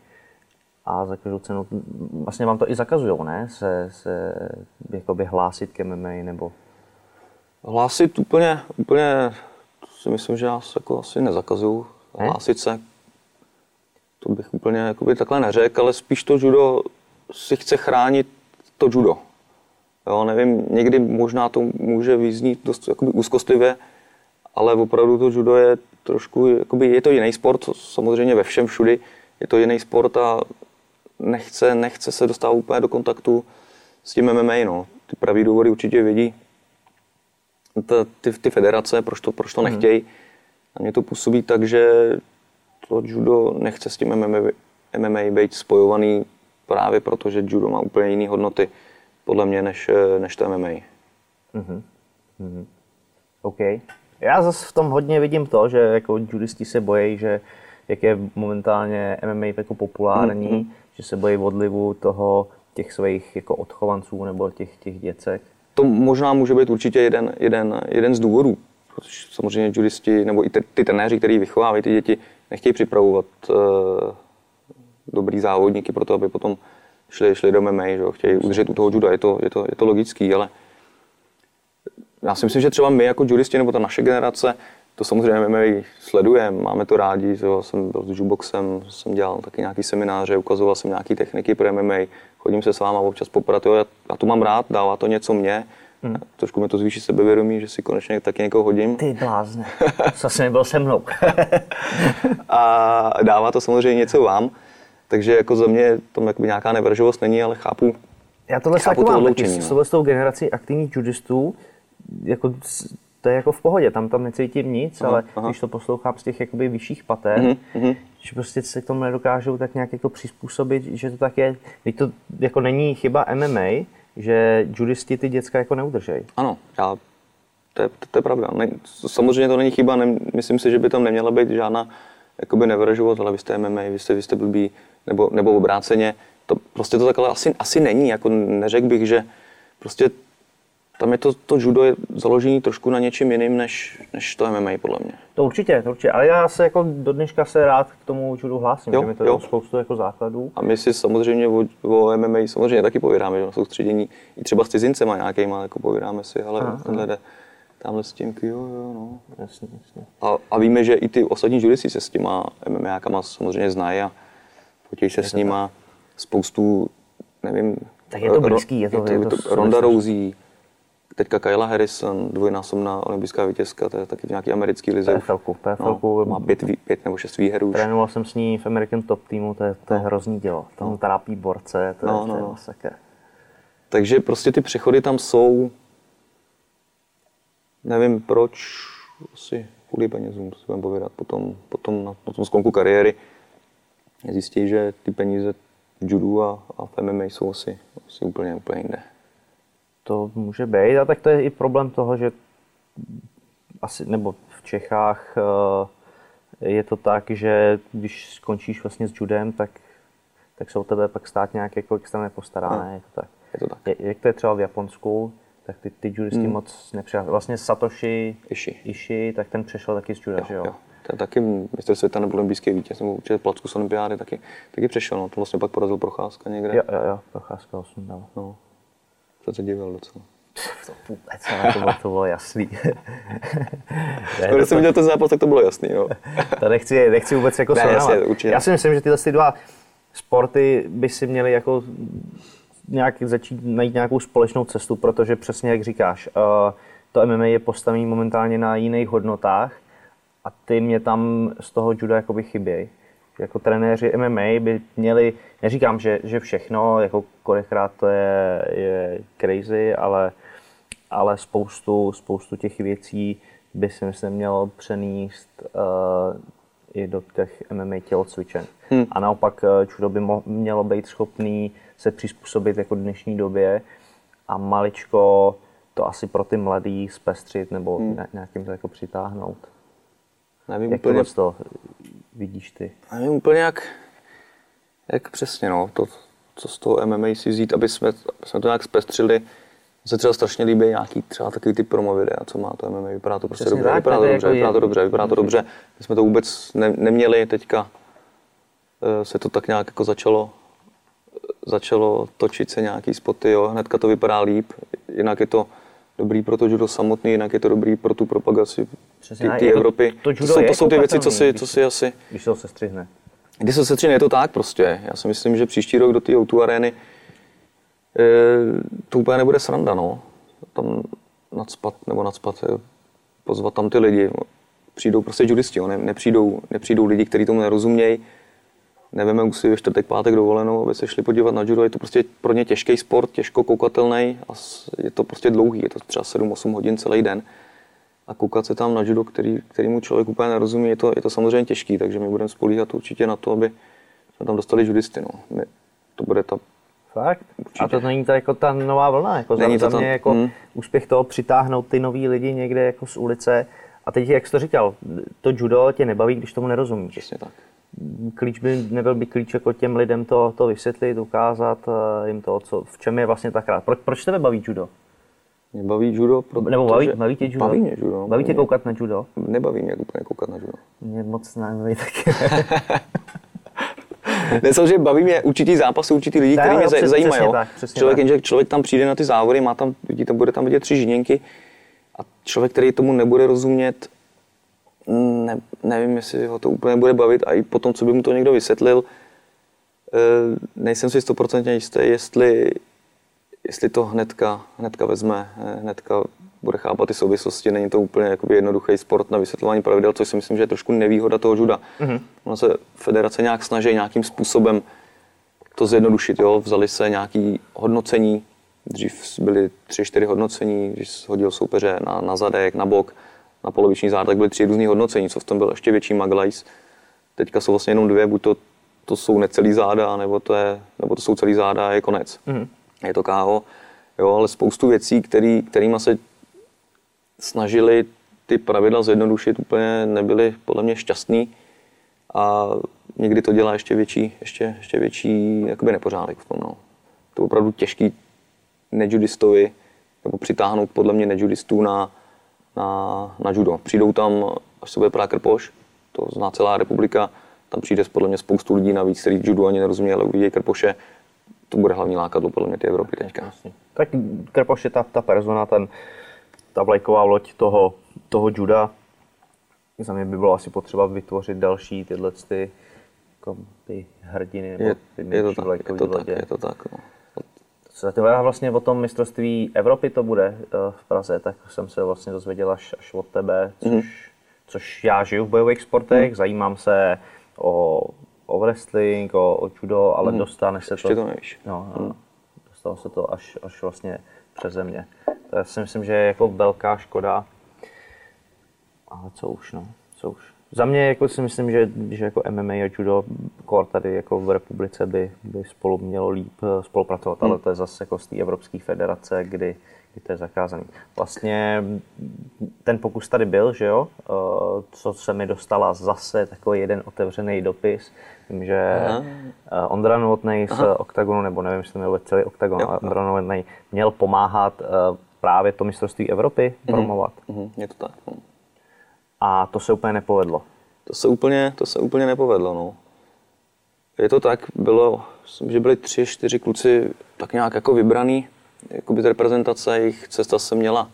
a za každou cenu, vlastně vám to i zakazujou, ne? Se, se jakoby hlásit k MMA nebo hlásit úplně, úplně si myslím, že nás jako asi nezakazují Ne? hlásit se. To bych úplně jakoby takhle neřekl, ale spíš to judo si chce chránit to judo. Jo, nevím, někdy možná to může vyznít dost jakoby úzkostlivě, ale opravdu to judo je trošku, jakoby je to jiný sport, samozřejmě ve všem všudy, je to jiný sport a nechce, nechce se dostávat úplně do kontaktu s tím MMA. No. Ty pravý důvody určitě vědí, ta, ty, ty federace, proč to, proč to hmm. nechtějí. Na mě to působí tak, že to judo nechce s tím MMA, MMA být spojovaný právě proto, že judo má úplně jiné hodnoty, podle mě, než, než to MMA. Mm-hmm. Mm-hmm. OK. Já zase v tom hodně vidím to, že jako judisti se bojí, že jak je momentálně MMA jako populární, mm-hmm. že se bojí odlivu toho těch svých jako odchovanců nebo těch, těch děcek. To možná může být určitě jeden, jeden, jeden z důvodů, protože samozřejmě judisti nebo i ty, trenéři, kteří vychovávají ty děti, nechtějí připravovat uh, dobrý závodníky pro to, aby potom šli, šli do MMA, že chtějí udržet u toho juda, je to, je to, je to logický, ale já si myslím, že třeba my jako judisti nebo ta naše generace, to samozřejmě MMA sledujeme, máme to rádi, že jsem byl s juboxem, jsem dělal taky nějaký semináře, ukazoval jsem nějaké techniky pro MMA, chodím se s váma občas poprat, jo, já, já to mám rád, dává to něco mě, Hmm. Trošku mi to zvýší sebevědomí, že si konečně taky někoho hodím. Ty blázne, asi nebyl se mnou. [laughs] a dává to samozřejmě něco vám, takže jako za mě tam nějaká nevraživost není, ale chápu, Já tohle chápu to mám taky, no. s tou generací aktivních judistů, jako to je jako v pohodě, tam tam necítím nic, aha, ale aha. když to poslouchám z těch jakoby vyšších pater, mm-hmm. že prostě se k tomu nedokážou tak nějak jako přizpůsobit, že to tak je, když to jako není chyba MMA, že judisti ty děcka jako neudržejí. Ano, já, to, je, to je pravda. Ne, samozřejmě to není chyba, ne, myslím si, že by tam neměla být žádná jakoby nevražovost, ale vy jste MMA, vy jste, vy jste blbý, nebo, nebo obráceně. To, prostě to takhle asi, asi není, jako neřekl bych, že prostě tam je to, to judo je založený trošku na něčem jiným, než, než to MMA, podle mě. To určitě, to určitě. Ale já se jako do dneška se rád k tomu judu hlásím, jo, že mi to jo. spoustu jako základů. A my si samozřejmě o, o MMA samozřejmě taky povídáme, že na soustředění i třeba s cizincema nějakýma, jako povídáme si, ale tenhle jde tamhle s tím, jo, jo, no. Jasně, jasně. A, a, víme, že i ty ostatní judisti se s těma MMA samozřejmě znají a fotějí se je s nima. Tak. Spoustu, nevím, tak je to blízký, je to, je to, je to, je to Ronda Rousey, Teďka Kyla Harrison, dvojnásobná olympijská vítězka, to je taky v nějaký americký lize. PFLku, PFLku. No, má pět, pět nebo šest výher už. Trénoval jsem s ní v American Top týmu, to je, to je no. hrozný dělo. Tam no. trápí borce, to je, no, no. to je no. masakr. Takže prostě ty přechody tam jsou, nevím proč, asi kvůli penězům, to si budeme povědat, potom, potom na, na tom skonku kariéry zjistí, že ty peníze v judu a, a v MMA jsou asi, asi úplně, úplně jinde to může být. A tak to je i problém toho, že asi, nebo v Čechách eh, je to tak, že když skončíš vlastně s judem, tak, tak se o tebe pak stát nějak jako extra nepostará, no, Je to tak. Je to tak. Je, jak to je třeba v Japonsku, tak ty, ty judisti hmm. moc nepřijali. Vlastně Satoshi Ishi. Ishi, tak ten přešel taky z juda, jo, že jo? jo. Ten taky mistr světa nebo olympijský vítěz, nebo určitě placku z olympiády taky, taky přešel. No. To vlastně pak porazil Procházka někde. Jo, jo, jo, Procházka 8 dal. No. To se divil docela. To vůbec, ale to bylo, to bylo jasný. [laughs] Když jsem viděl ten zápas, tak to bylo jasný. Jo. [laughs] to nechci, nechci vůbec jako ne, jasně, Já si myslím, že tyhle ty dva sporty by si měly jako nějak začít najít nějakou společnou cestu, protože přesně jak říkáš, uh, to MMA je postavené momentálně na jiných hodnotách a ty mě tam z toho juda jakoby chybějí jako trenéři MMA by měli, neříkám, že, že všechno, jako kolikrát to je, je crazy, ale, ale spoustu, spoustu těch věcí by si myslím mělo přenést uh, i do těch MMA tělocvičen. Hmm. A naopak uh, judo by mo- mělo být schopný se přizpůsobit jako dnešní době a maličko to asi pro ty mladý zpestřit nebo hmm. nějakým to jako přitáhnout. Nevím Jak úplně, to vidíš ty? Nevím úplně jak, jak přesně, no, to, co z toho MMA si vzít, aby jsme, aby jsme to nějak zpestřili. Mně se třeba strašně líbí nějaký třeba takový ty promo videa, co má to MMA, vypadá to prostě Přesně dobře, tak, vypadá, to dobře jako vypadá to dobře, vypadá to dobře. My jsme to vůbec ne, neměli, teďka eh, se to tak nějak jako začalo, začalo točit se nějaký spoty, jo, hnedka to vypadá líp, jinak je to, dobrý pro to judo samotný, jinak je to dobrý pro tu propagaci ty Evropy. To, to, jsou, to jsou ty věci, co si, co si asi... Když se ho sestřihne. Když se sestřihne, je to tak prostě. Já si myslím, že příští rok do té o arény e, to úplně nebude sranda, no. Tam nadspat, nebo nadspat, eh, pozvat tam ty lidi. Přijdou prostě judisti, ne, nepřijdou, nepřijdou lidi, kteří tomu nerozumějí, nevíme si ve čtvrtek, pátek dovolenou, aby se šli podívat na judo. Je to prostě pro ně těžký sport, těžko koukatelný a je to prostě dlouhý, je to třeba 7-8 hodin celý den. a koukat se tam na judo, který, kterýmu člověk úplně nerozumí, je to, je to samozřejmě těžký, takže my budeme spolíhat určitě na to, aby jsme tam dostali judisty. No. My, to bude ta Fakt? Určitě. A to není to jako ta nová vlna, jako není za, to za mě jako mm. úspěch toho přitáhnout ty nový lidi někde jako z ulice. A teď, jak jsi to říkal, to judo tě nebaví, když tomu nerozumíš. Přesně tak. Klíč by, nebyl by klíč jako těm lidem to, to vysvětlit, ukázat eh, jim to, co, v čem je vlastně tak rád. Proč, proč tebe baví judo? Mě baví judo, protože... Nebo baví, baví tě judo? Baví mě judo. Baví tě koukat na judo? Nebaví mě úplně koukat na judo. Mě moc nebaví taky. [laughs] ne, že baví mě určitý zápasy, určitý lidi, kteří mě přes, zajímají. Přesně tak, přesně člověk, tak. Jenže člověk tam přijde na ty závody, má tam, vidíte, bude tam vidět tři žiněnky a člověk, který tomu nebude rozumět, ne, nevím, jestli ho to úplně bude bavit a i potom, co by mu to někdo vysvětlil, eh, nejsem si stoprocentně jistý, jestli, jestli to hnedka, hnedka vezme, eh, hnedka bude chápat ty souvislosti. Není to úplně jakoby jednoduchý sport na vysvětlování pravidel, což si myslím, že je trošku nevýhoda toho juda. Mm-hmm. Ona se federace nějak snaží nějakým způsobem to zjednodušit. Jo? Vzali se nějaký hodnocení, dřív byly tři, čtyři hodnocení, když hodil soupeře na, na zadek, na bok, na poloviční zád, tak byly tři různé hodnocení, co v tom byl ještě větší maglajs. Teďka jsou vlastně jenom dvě, buď to, to jsou necelý záda, nebo to, je, nebo to jsou celý záda a je konec. Mm-hmm. Je to KO. Jo, ale spoustu věcí, který, kterýma se snažili ty pravidla zjednodušit, úplně nebyli podle mě šťastný a někdy to dělá ještě větší, ještě, ještě větší jakoby nepořádek v tom. No. To je opravdu těžký nejudistovi, nebo přitáhnout podle mě nejudistů na, na, na judo. Přijdou tam, až se bude prát krpoš, to zná celá republika, tam přijde podle mě spoustu lidí navíc, kteří judo ani nerozumí, ale uvidí krpoše. To bude hlavní lákadlo podle mě ty Evropy teďka. Tak krpoš je ta, ta persona, ten, ta vlajková loď toho, toho juda. Za mě by bylo asi potřeba vytvořit další tyhle ty, jako ty hrdiny nebo je, ty je to tak, je to lodě. tak, je to tak. No. Se vlastně o tom mistrovství Evropy to bude eh, v Praze, tak jsem se vlastně dozvěděl až, až od tebe, což, mm. což já žiju v bojových sportech, mm. zajímám se o, o wrestling, o, o judo, ale mm. dostane se Ještě to... to nevíš. No, mm. dostalo se to až, až vlastně přeze mě. To si myslím, že je jako velká škoda. Ale co už, no, co už. Za mě jako si myslím, že, že jako MMA a judo kor tady jako v republice by, by spolu mělo líp eh, spolupracovat, hmm. ale to je zase jako z té Evropské federace, kdy, kdy to je zakázaný. Vlastně ten pokus tady byl, že jo, eh, co se mi dostala zase takový jeden otevřený dopis, Vím, že Aha. Eh, Ondra Novotnej z. Oktagonu, nebo nevím, jestli to měl celý Oktagon, ale Ondra Novotnej měl pomáhat právě to mistrovství Evropy mm-hmm. promovat. Mm-hmm. Je to tak. A to se úplně nepovedlo. To se úplně, to se úplně nepovedlo, no. Je to tak, bylo, myslím, že byli tři, čtyři kluci tak nějak jako vybraný, jakoby reprezentace, jejich cesta se měla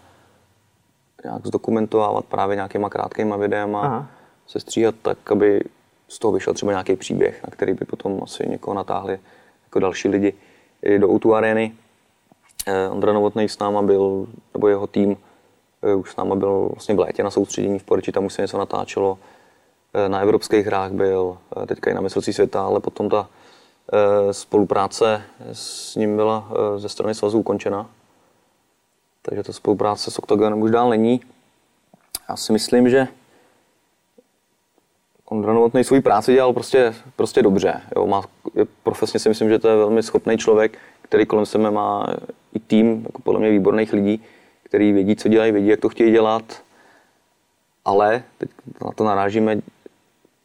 nějak zdokumentovávat právě nějakýma krátkýma videama, Aha. se stříhat tak, aby z toho vyšel třeba nějaký příběh, na který by potom asi někoho natáhli jako další lidi do Outu Areny. Eh, Ondra Novotný s náma byl, nebo jeho tým už s náma byl vlastně v létě na soustředění v Poreči, tam už se něco natáčelo. Eh, na evropských hrách byl, teďka i na mistrovství světa, ale potom ta spolupráce s ním byla ze strany svazu ukončena. Takže ta spolupráce s Octagonem už dál není. Já si myslím, že Ondra Novotný svou práci dělal prostě, prostě dobře. Jo, má, profesně si myslím, že to je velmi schopný člověk, který kolem sebe má i tým, jako podle mě výborných lidí, který vědí, co dělají, vědí, jak to chtějí dělat, ale teď na to narážíme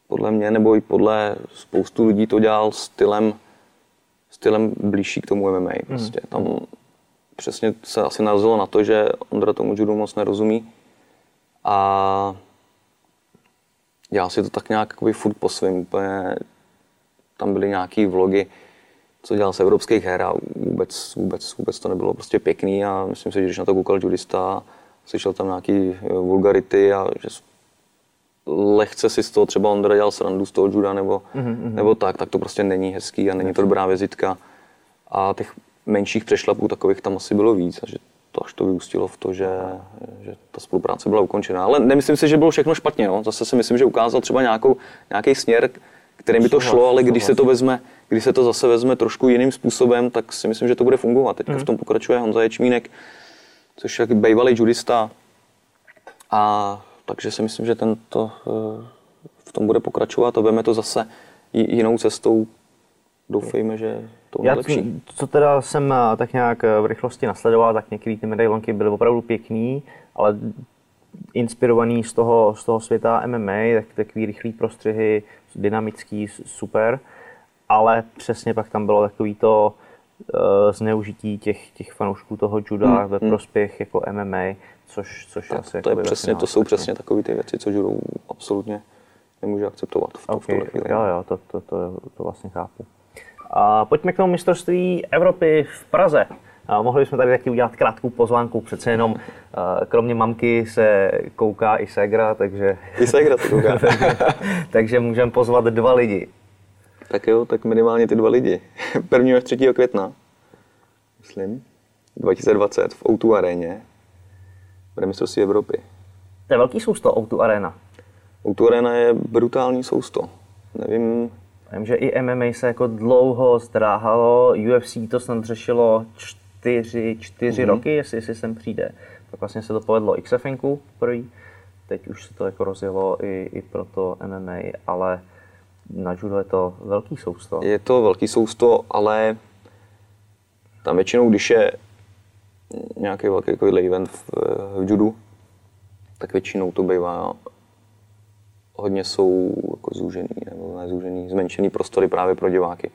podle mě, nebo i podle spoustu lidí to dělal stylem, stylem blížší k tomu MMA. Prostě. Mm. Tam přesně se asi narazilo na to, že Ondra tomu judu moc nerozumí a dělal si to tak nějak furt po svým. Úplně, tam byly nějaký vlogy, co dělal z evropských her a vůbec, vůbec, vůbec to nebylo prostě pěkný a myslím si, že když na to koukal judista, slyšel tam nějaký eh, vulgarity a že lehce si z toho třeba Ondra dělal srandu z toho juda nebo, mm-hmm. nebo tak, tak to prostě není hezký a není to dobrá vizitka. A těch menších přešlapů takových tam asi bylo víc a že to až to vyústilo v to, že, že ta spolupráce byla ukončena. Ale nemyslím si, že bylo všechno špatně. No. Zase si myslím, že ukázal třeba nějakou, nějaký směr, kterým by to šlo, ale když se to vezme, když se to zase vezme trošku jiným způsobem, tak si myslím, že to bude fungovat. Teďka mm. v tom pokračuje Honza Ječmínek, což je bývalý judista, A takže si myslím, že tento eh, v tom bude pokračovat a veme to zase jinou cestou. Doufejme, že to bude Já, lepší. co teda jsem eh, tak nějak eh, v rychlosti nasledoval, tak některé ty medailonky byly opravdu pěkný, ale inspirovaný z toho, z toho světa MMA, tak takový rychlý prostřihy, dynamický, super, ale přesně pak tam bylo takový to uh, zneužití těch, těch fanoušků toho juda Hmm, ve hmm. prospěch jako MMA, což, což Tak, asi to, je jakoby přesně, to jsou přesně takové ty věci, co judo absolutně nemůže akceptovat v, to, v tuhle Okay, chvíli. jo, jo, to, to, to, to vlastně chápu. A pojďme k tomu mistrovství Evropy v Praze. A mohli bychom tady taky udělat krátkou pozvánku, přece jenom eh, kromě mamky se kouká i Segra, takže, I se hra to kouká. [laughs] takže můžeme pozvat dva lidi. tak jo, tak minimálně ty dva lidi. [laughs] 1. až 3. května, myslím, 2020 v O2 aréně bude mistrovství Evropy. To je velký sousto O2 Arena. O2 arena je brutální sousto. Nevím, Vím, že i MMA se jako dlouho zdráhalo, UFC to snad řešilo čtyři, čtyři Mhm. roky, jestli, jestli sem přijde. Tak vlastně se to povedlo XFNku první, teď už se to jako rozjelo i, i pro to MMA, ale na judo je to velký sousto. Je to velký sousto, ale tam většinou, když je nějaký velký takovýhle event v, v judu, tak většinou to bývá hodně jsou jako zúžený, nebo ne zúžený, zmenšený prostory právě pro diváky.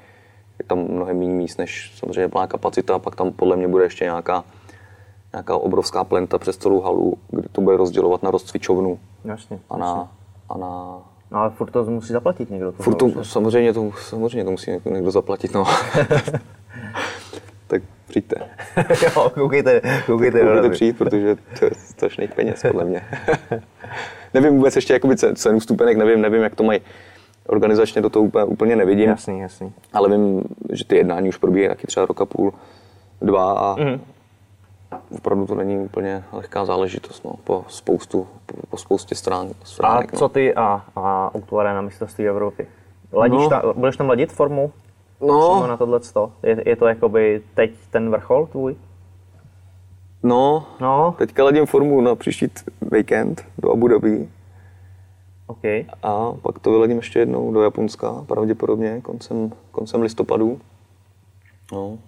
Je tam mnohem méně míst, než samozřejmě plná kapacita, pak tam podle mě bude ještě nějaká, nějaká obrovská plenta přes celou halu, kde to bude rozdělovat na rozcvičovnu Jasně. a na, a na No ale furt to musí zaplatit někdo. To Furt to, samozřejmě, to, samozřejmě to musí někdo, někdo zaplatit, no. [laughs] tak přijďte. [laughs] jo, koukejte, koukejte. doby. přijít, protože to je strašných peněz, podle mě. [laughs] nevím vůbec ještě jakoby ce- cenu vstupenek, nevím, nevím, jak to mají organizačně, do toho úplně, úplně nevidím. Jasný, jasný. Ale vím, že ty jednání už probíhají taky třeba roka půl, dva a Mhm. opravdu to není úplně lehká záležitost, no, po spoustu, po, po spoustě strán, A stránek. co ty a, a O2 Arena mistrovství Evropy? Ladíš No. ta, budeš tam ladit formu? no. Na tohle je, je to jakoby teď ten vrchol tvůj? no, No, teďka ladím formu na příští víkend do Abu Dhabi OK. a pak to vyladím ještě jednou do Japonska, pravděpodobně koncem, koncem listopadu. No.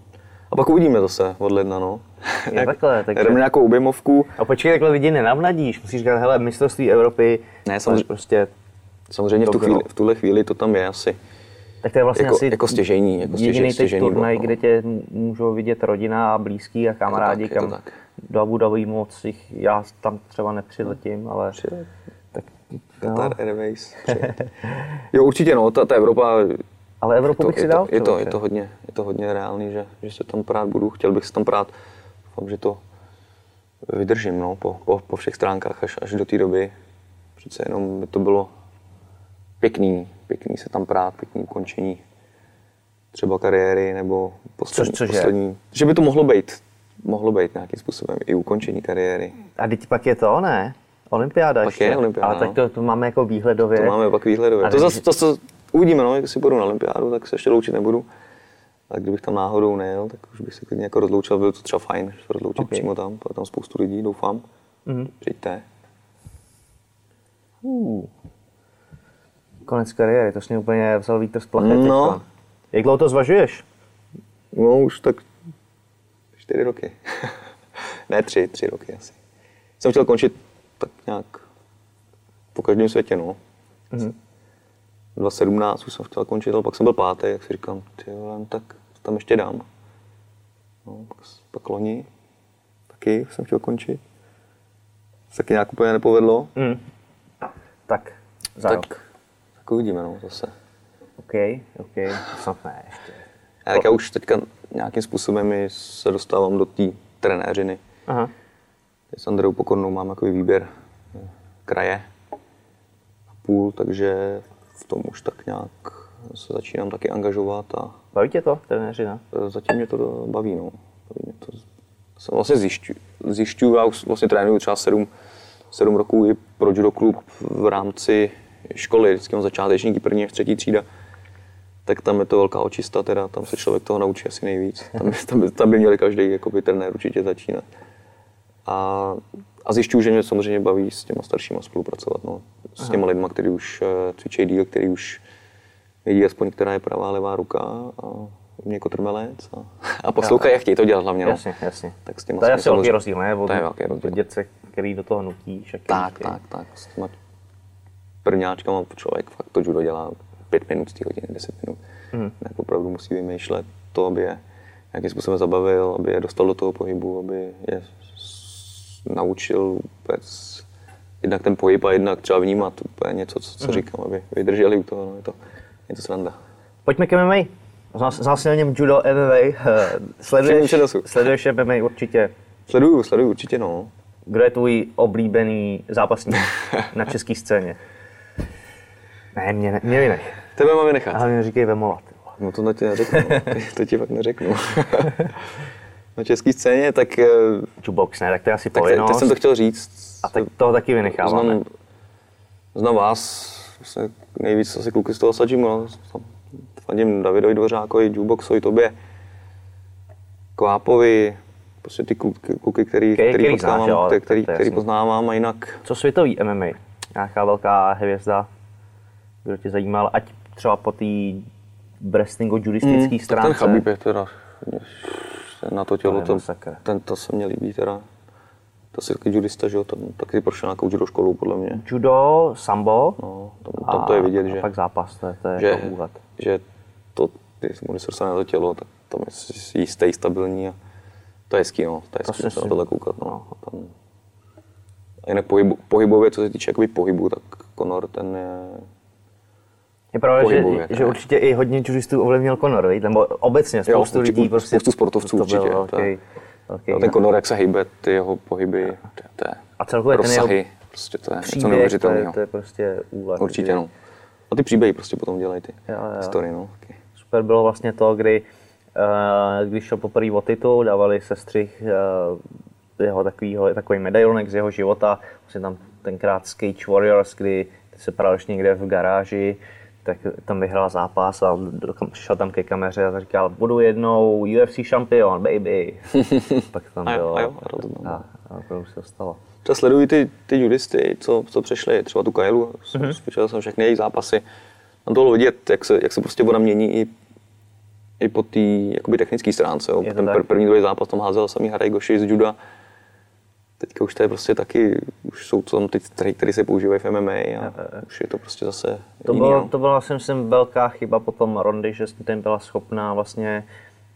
A pak uvidíme zase od ledna, no. [laughs] Je takhle, takže- Jdeme nějakou objemovku. A počkej, takhle lidi nenavnadíš. Musíš říkat, hele, mistrovství Evropy. Ne, to je samozřejmě- Prostě, Samozřejmě v, tu chvíli, v tuhle chvíli to tam je asi tak to je vlastně jako, asi jako stěžení. Jako jediný teď stěžení turnaj, no. kde tě můžou vidět rodina a blízký a kamarádi, je to kam tak. do Abu Dhabi moc jich, já tam třeba nepřiletím, ale Přijet. Qatar Airways. [laughs] přijet. jo, určitě no, ta, ta Evropa, ale Evropu to, bych si je, dal. to, je, to, je, to hodně, je to hodně reálný, že, že se tam prát budu, chtěl bych se tam prát. Doufám, že to vydržím no, po, po, po všech stránkách až, až do té doby. Přece jenom by to bylo pěkný, pěkný se tam prát, pěkný ukončení třeba kariéry nebo poslední, Což- což je? poslední že by to mohlo být, mohlo být nějakým způsobem i ukončení kariéry. A teď pak je to, ne? Olympiáda Pak je olympiáda, Ale tak no. to, to máme jako výhledově. To máme pak výhledově. A To zase, to, to, uvidíme, no, jak si půjdu na olympiádu, tak se ještě loučit nebudu. A kdybych tam náhodou nejel, tak už bych se klidně jako rozloučil, bylo to třeba fajn, že se rozloučit Ok. okay. přímo tam, bylo tam spoustu lidí, doufám. Mhm. Přijďte. Uh. Konec kariéry, to jsi mě úplně vzal vítr z plachet. No. teďka. Jak dlouho to zvažuješ? No už tak čtyři roky. [laughs] ne tři, tři roky asi. Jsem chtěl končit tak nějak po každém světě, no. Mhm. 2017 už jsem chtěl končit, ale pak jsem byl pátý, jak si říkám, ty no tak tam ještě dám. No, pak, pak loni taky jsem chtěl končit. Se taky nějak úplně nepovedlo. Mm. Tak, za tak, rok. tak uvidíme, no, zase. OK, OK, snad ne ještě. A tak já už teďka nějakým způsobem se dostávám do té trenéřiny. Aha. S Andreou Pokornou mám takový výběr eh, kraje a půl, takže v tom už tak nějak se začínám taky angažovat a Baví tě to, trenéřina? eh, zatím mě to baví. No. baví mě to. Jsem vlastně zjišťu, zjišťuju, já už vlastně trénuju třeba 7, 7 roků i pro judo klub v rámci školy, vždycky mám začátečníky první až třetí třída, tak tam je to velká očista, teda tam se člověk toho naučí asi nejvíc. Tam, by- tam, by- tam by měli každý jakoby, trenér určitě začínat. A, a zjišťuju, že mě samozřejmě baví s těma staršíma spolupracovat. No. S těma lidma, kteří už eh, cvičí díl, který už vědí aspoň, která je pravá, levá ruka a mě kotrmelec a, a poslouchají a chtějí to dělat hlavně. No. Jasně, jasně. Tak s těma to je asi velký rozdíl, ne? Od To je velký rozdíl. dětce, který do toho který Tak, chtějí. tak, tak. S těma prvňáčkama člověk fakt to judo dělá pět minut z té hodiny, deset minut. Tak opravdu musí vymýšlet to, aby je nějakým způsobem zabavil, aby je dostal do toho pohybu, aby je naučil vůbec jednak ten pohyb a jednak třeba vnímat úplně něco, co, Mhm. co říkám, aby vydrželi u toho. No, je, to, je to sranda. Pojďme k MMA. Znal jsi na něm judo MMA. [laughs] Sleduješ, sleduješ MMA určitě. Sleduju, sleduju určitě, no. Kdo je tvůj oblíbený zápasník [laughs] na české scéně? Ne, mě, ne, mě vynech. Tebe máme nechat. Ale mě říkej Vemola. No to na ti neřeknu, no. [laughs] to ti fakt neřeknu. Na české scéně, tak, eh, Jukebox, ne, tak to je asi tak povinnost. teď jsem to chtěl říct. A tak toho taky vynecháváme. Znám, znám vás, vlastně nejvíc asi kluky z toho Sajimu, no. Fandím Davidovi Dvořákovi, Jukeboxovi, tobě, Kvápovi, prostě ty kluky, kluky který, Který- který, který znáš, poznávám, jo, který, tak který, který poznávám a jinak Co světový MMA? Nějaká velká hvězda, kdo tě zajímal, ať třeba po té wrestlingu judistické tak stránce. ten Chabib je teda na to tělo, to, ten, to se mně líbí teda. To si taky judista, že jo, tam taky prošel nějakou judo školu, podle mě. Judo, sambo No, tam, tam to je vidět, a že, pak zápas, to je, to je že, jako úvod. že to, když se dostane na to tělo, tak tam je jistý, stabilní a to je hezký, no, to je hezký si se na tohle koukat, no. A Tam, a jinak pohybu, pohybově, co se týče jakoby pohybu, tak Conor ten je, Je pravda, pohybově, že, že určitě i hodně judistů ovlivnil Conor, viď? nebo obecně spoustu určitě, lidí prostě. spoustu sportovců to byl určitě, Velký, to je- velký, no, ten Conor, jak se hýbe, ty jeho pohyby, to, je- to je A celkově ten jeho rozsahy, prostě to je něco příběh, to je, neuvěřitelného. to je prostě úlet. Určitě, že- no. A ty příběhy prostě potom dělají ty Jo, jo. historie, no. taky. Super bylo vlastně to, kdy uh, když šel poprvé o titul, dávali se střih uh, jeho takovýho, takový medailonek z jeho života, vlastně tam tenkrát Cage Warriors, kdy se ještě někde v garáži, tak tam vyhrál zápas a přišel tam ke kameře a říkal, budu jednou UFC šampion, baby. [laughs] Pak tam A jo, bylo a jo, a to tam a, a opravdu se to stalo. Třeba sleduji ty, ty judisty, co, co přešli, třeba tu Kailu, Mhm. mm-hmm. jsem všechny jejich zápasy. Tam to bylo vidět, jak se, jak se prostě ona mění i, i po té jakoby technické stránce. Jo. Ten tak. pr- první, druhý zápas tam házel samý Haraj Goši z juda. Teďka už to je prostě taky, už jsou tam ty trhy, které se používají v MMA a už je to prostě zase To, jiný, bylo, no. to byla si myslím velká chyba potom Rondy, že ten byla schopná vlastně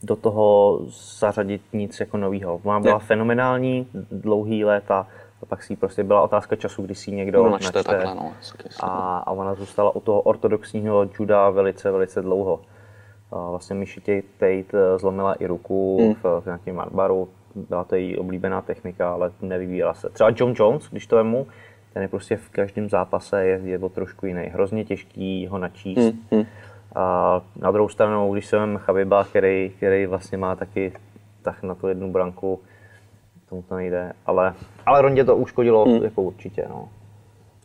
do toho zařadit nic jako novýho. Ona byla Je. fenomenální dlouhý léta, a pak si prostě byla otázka času, kdy si ji někdo No, načte takhle, no. a, a ona zůstala u toho ortodoxního juda velice, velice dlouho. A vlastně Mishi Tate eh, zlomila i ruku Hmm. v, v nějakém arbaru, byla to její oblíbená technika, ale nevyvíjela se. Třeba John Jones, když to vemu, ten je prostě v každém zápase je, je o trošku jiný. Hrozně těžký ho načíst. Hmm, A na druhou stranu, když se vem Chabiba, který, který vlastně má taky tak na tu jednu branku, tomu to nejde. Ale, ale Rondě to uškodilo Hmm. jako určitě. No.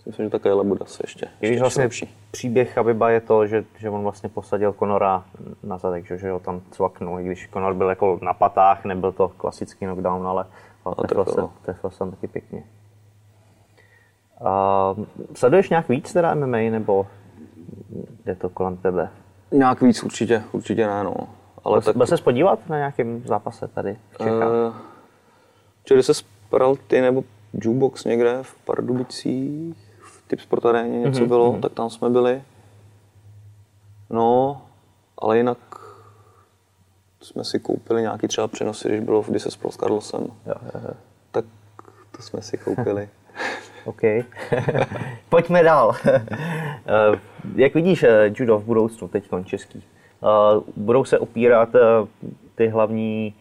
Myslím, že ta Kaila bude asi ještě, ještě, když vlastně lepší. příběh Chabiba je to, že, že on vlastně posadil Conora na zadek, že, že ho tam cvaknul, i když Conor byl jako na patách, nebyl to klasický knockdown, ale, A trefil, se, trefil. se taky pěkně. A, sleduješ nějak víc teda MMA, nebo jde to kolem tebe? Nějak víc určitě, určitě ne, no. Ale tak, Byl se podívat na nějakém zápase tady v Čechách? Uh, Čili se sparal ty nebo jukebox někde v Pardubicích, typ sport aréně něco Mhm, bylo, tak tam jsme byli. No, ale jinak jsme si koupili nějaký třeba přenosy, když bylo v Dise s Carlosem. Jo, jo, jo. Tak to jsme si koupili. [laughs] OK. [laughs] Pojďme dál. [laughs] Eh, Jak vidíš eh, judo v budoucnu, teď český? Eh, Budou se opírat ty hlavní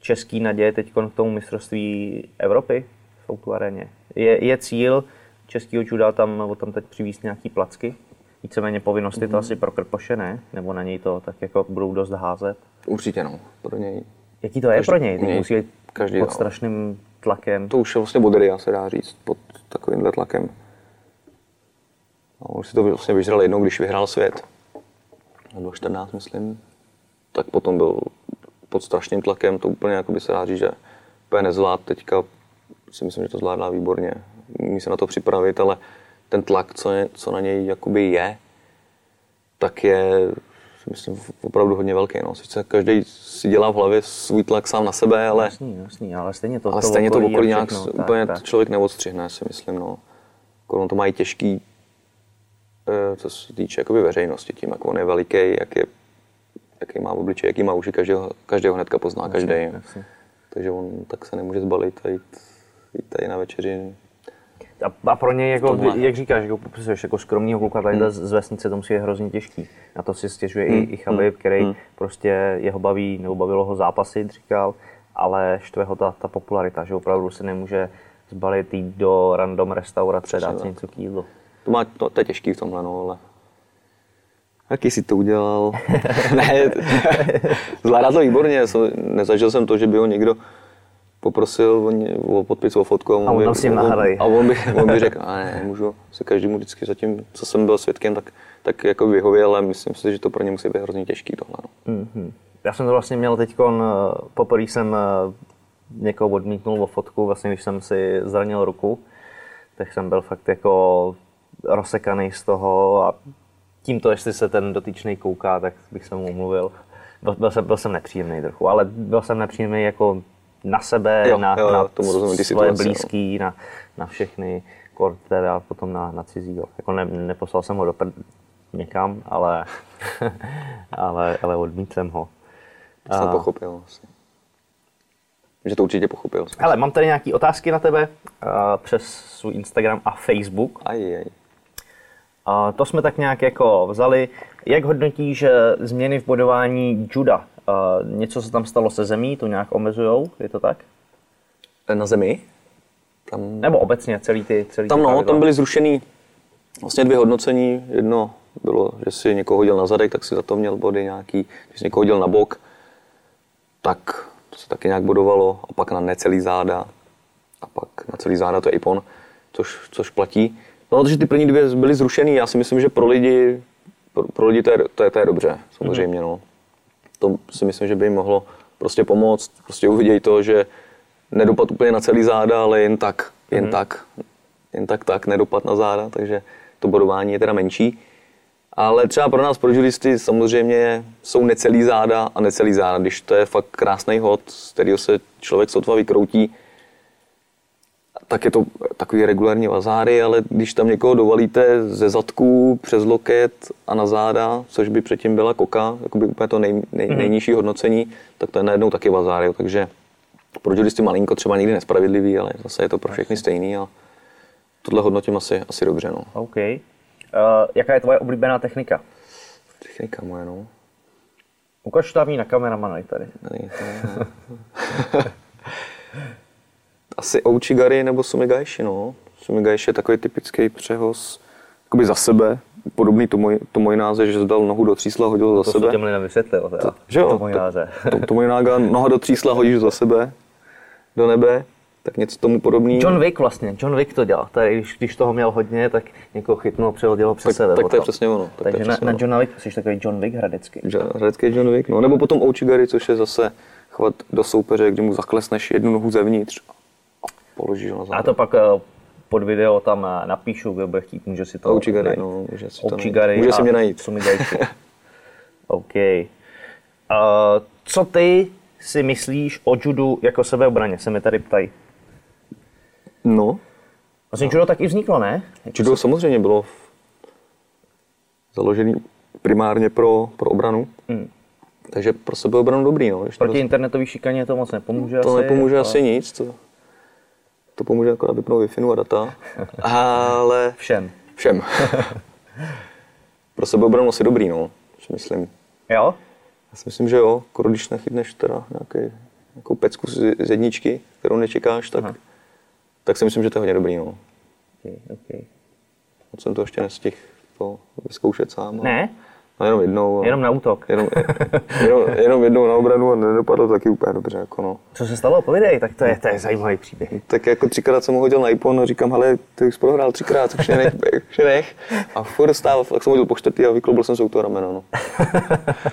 český naděje teď k tomu mistrovství Evropy v Outu aréně? Je, je cíl českého juda tam, tam teď přivízt nějaký placky? Víceméně povinnosti to asi pro Krpoše ne? Nebo na něj to tak jako budou dost házet? Určitě no, pro něj. Jaký to je Každý- pro něj? Něj- musí být každý pod strašným tlakem. To už je vlastně bodry, se dá říct, pod takovýmhle tlakem. No, už si to vlastně vyžral jednou, když vyhrál svět. Na 2014, myslím. Tak potom byl pod strašným tlakem, to úplně jako by se dá říct, že úplně nezvlád teďka si myslím, že to zvládá výborně. Umí se na to připravit, ale ten tlak, co, je, co na něj jakoby je, tak je myslím opravdu hodně velký. No. Sice každý si dělá v hlavě svůj tlak sám na sebe, ale, Jasný, jasný, ale stejně to, ale stejně to okolí nějak všechno, úplně tak, tak. člověk neodstřihne, si myslím. No. Jako on to mají těžký, eh, co se týče jakoby veřejnosti, tím, jak on je veliký, jak je, jaký má obličej, jaký má uši, každého, každého hnedka pozná každý. Takže on tak se nemůže zbalit a jít, jít tady na večeři. A, a pro něj, jako, jak říkáš, jako, popisuješ, jako skromného kluka tady Hmm. z, vesnice, to musí je hrozně těžký. Na to si stěžuje i, i Chabib, který Hmm. prostě jeho baví, nebo bavilo ho zápasit, říkal, ale štve ho ta, ta popularita, že opravdu se nemůže zbalit jít do random restaurace, dát si něco k jídlu. To, má, to, to je těžký v tomhle, no, ale Jaký jsi to udělal? [laughs] ne, [laughs] zvládá to výborně. Nezažil jsem to, že by ho někdo poprosil o, ně- o podpis, o fotku a on, A on by, tam s ním nahraj. a on by, on by [laughs] řekl, a ne, můžu se každému vždycky zatím, co jsem byl svědkem, tak, tak jako vyhověl, ale myslím si, že to pro ně musí být hrozně těžký tohle. No. Mhm. Já jsem to vlastně měl teď, poprvé jsem eh, někoho odmítnul o fotku, vlastně když jsem si zranil ruku, tak jsem byl fakt jako rozsekaný z toho a tímto, jestli se ten dotyčný kouká, tak bych se mu omluvil. Byl, byl, jsem, byl jsem nepříjemný trochu, ale byl jsem nepříjemný jako na sebe, Jo, na, jo, na tomu rozumím, svoje situace, jo. blízký, na, na všechny, kor teda potom na, na cizího. Jako ne, neposlal jsem ho do prd, někam, ale, [laughs] ale, ale odmítl jsem ho. To jsem A- pochopil asi. Že to určitě pochopil. Hele, mám tady nějaké otázky na tebe uh, přes svůj Instagram a Facebook. Aj, aj. A to jsme tak nějak jako vzali. Jak hodnotíš změny v bodování juda? Uh, něco se tam stalo se zemí, to nějak omezujou, je to tak? Na zemi? Tam, Nebo obecně celý ty celý tam, ty no, pravidla? tam byly zrušený vlastně dvě hodnocení. Jedno bylo, že si někoho hodil na zadek, tak si za to měl body nějaký. Když si někoho hodil na bok, tak to se taky nějak bodovalo. A pak na necelý záda. A pak na celý záda to je ipon, což, což platí. No, protože ty první dvě byly zrušený. Já si myslím, že pro lidi, pro, pro lidi to je, to je, to je dobře, samozřejmě. No. To si myslím, že by jim mohlo prostě pomoct. Prostě uvidějí to, že nedopad úplně na celý záda, ale jen tak, jen tak, jen tak tak, nedopad na záda, takže to bodování je teda menší. Ale třeba pro nás, pro juristy, samozřejmě jsou necelý záda a necelý záda. Když to je fakt krásný hod, z kterého se člověk sotva vykroutí, tak je to takový regulární vazáry, ale když tam někoho dovalíte ze zadku přes loket a na záda, což by předtím byla koka, jakoby úplně to nej, nej, nejnižší hodnocení, tak to je najednou taky vazáry. Takže pro juristy malinko třeba někdy nespravedlivý, ale zase je to pro všechny stejný a tohle hodnotím asi, asi dobře. No. OK. Uh, jaká je tvoje oblíbená technika? Technika moje, no. Ukaž ji na kameramana tady. Tady to, no. [laughs] Asi Ouchigari nebo Sumigaishi, no. Sumigaishi je takový typický přehoz jakoby za sebe, podobný tomu, tomu náze, že zdal nohu do třísla, hodil za To sebe. jsem těm lidem vysvětlil. Teda. Že jo? To můj to-. To, to nága, noha do třísla, hodíš za sebe, do nebe, tak něco tomu podobný. John Wick vlastně, John Wick to dělal. Tady, když, když toho měl hodně, tak někoho chytnul, přehodil ho přes Tak- sebe. tak to je přesně ono, tak to Takže na, přesně na ono. Johna Wick, jsi takový John Wick hradecký. Řecký John Wick, no. Nebo potom Ouchigari, což je zase chvat do soupeře, kdy mu zaklesneš jednu nohu zevnitř položíš ho na záda. A to pak eh, pod video tam eh, napíšu, kdo bude chtít, může si to Ouchigari, najít. no, může si to Ouchigari najít. Může si mě najít. Sumigaishi. [laughs] OK. Uh, co ty si myslíš o judu jako sebeobraně, se mi tady ptají. No, Vlastně judo tak i vzniklo, ne? Jako judo samozřejmě bylo v- založený primárně pro, pro obranu. Hmm. Takže pro sebeobranu dobrý, no. Když to, Proti internetové šikaně to moc nepomůže to asi. nepomůže a- asi nic. To, to pomůže akorát vypnout wi a data. Ale Všem. všem. pro sebeobranu asi dobrý, no. Si myslím. Jo? Já si myslím, že jo. Koro když nechytneš teda nějaký, nějakou pecku z, jedničky, kterou nečekáš, tak, tak si myslím, že to je hodně dobrý, no. Okay, okay. Moc jsem to ještě nestihl to vyzkoušet sám. Ne? No jenom jednou. a- Jenom na útok. Jenom, [laughs] jenom, jenom jednou na obranu a nedopadlo to taky úplně dobře. Jako no. Co se stalo? Povídej, tak to je, to je zajímavý příběh. Tak jako třikrát jsem ho hodil na iPhone a říkám, hele, ty už prohrál třikrát, už nech, [laughs] už nech. A furt stál, tak jsem hodil po čtvrtý a vyklobil jsem se u toho rameno. No. [laughs]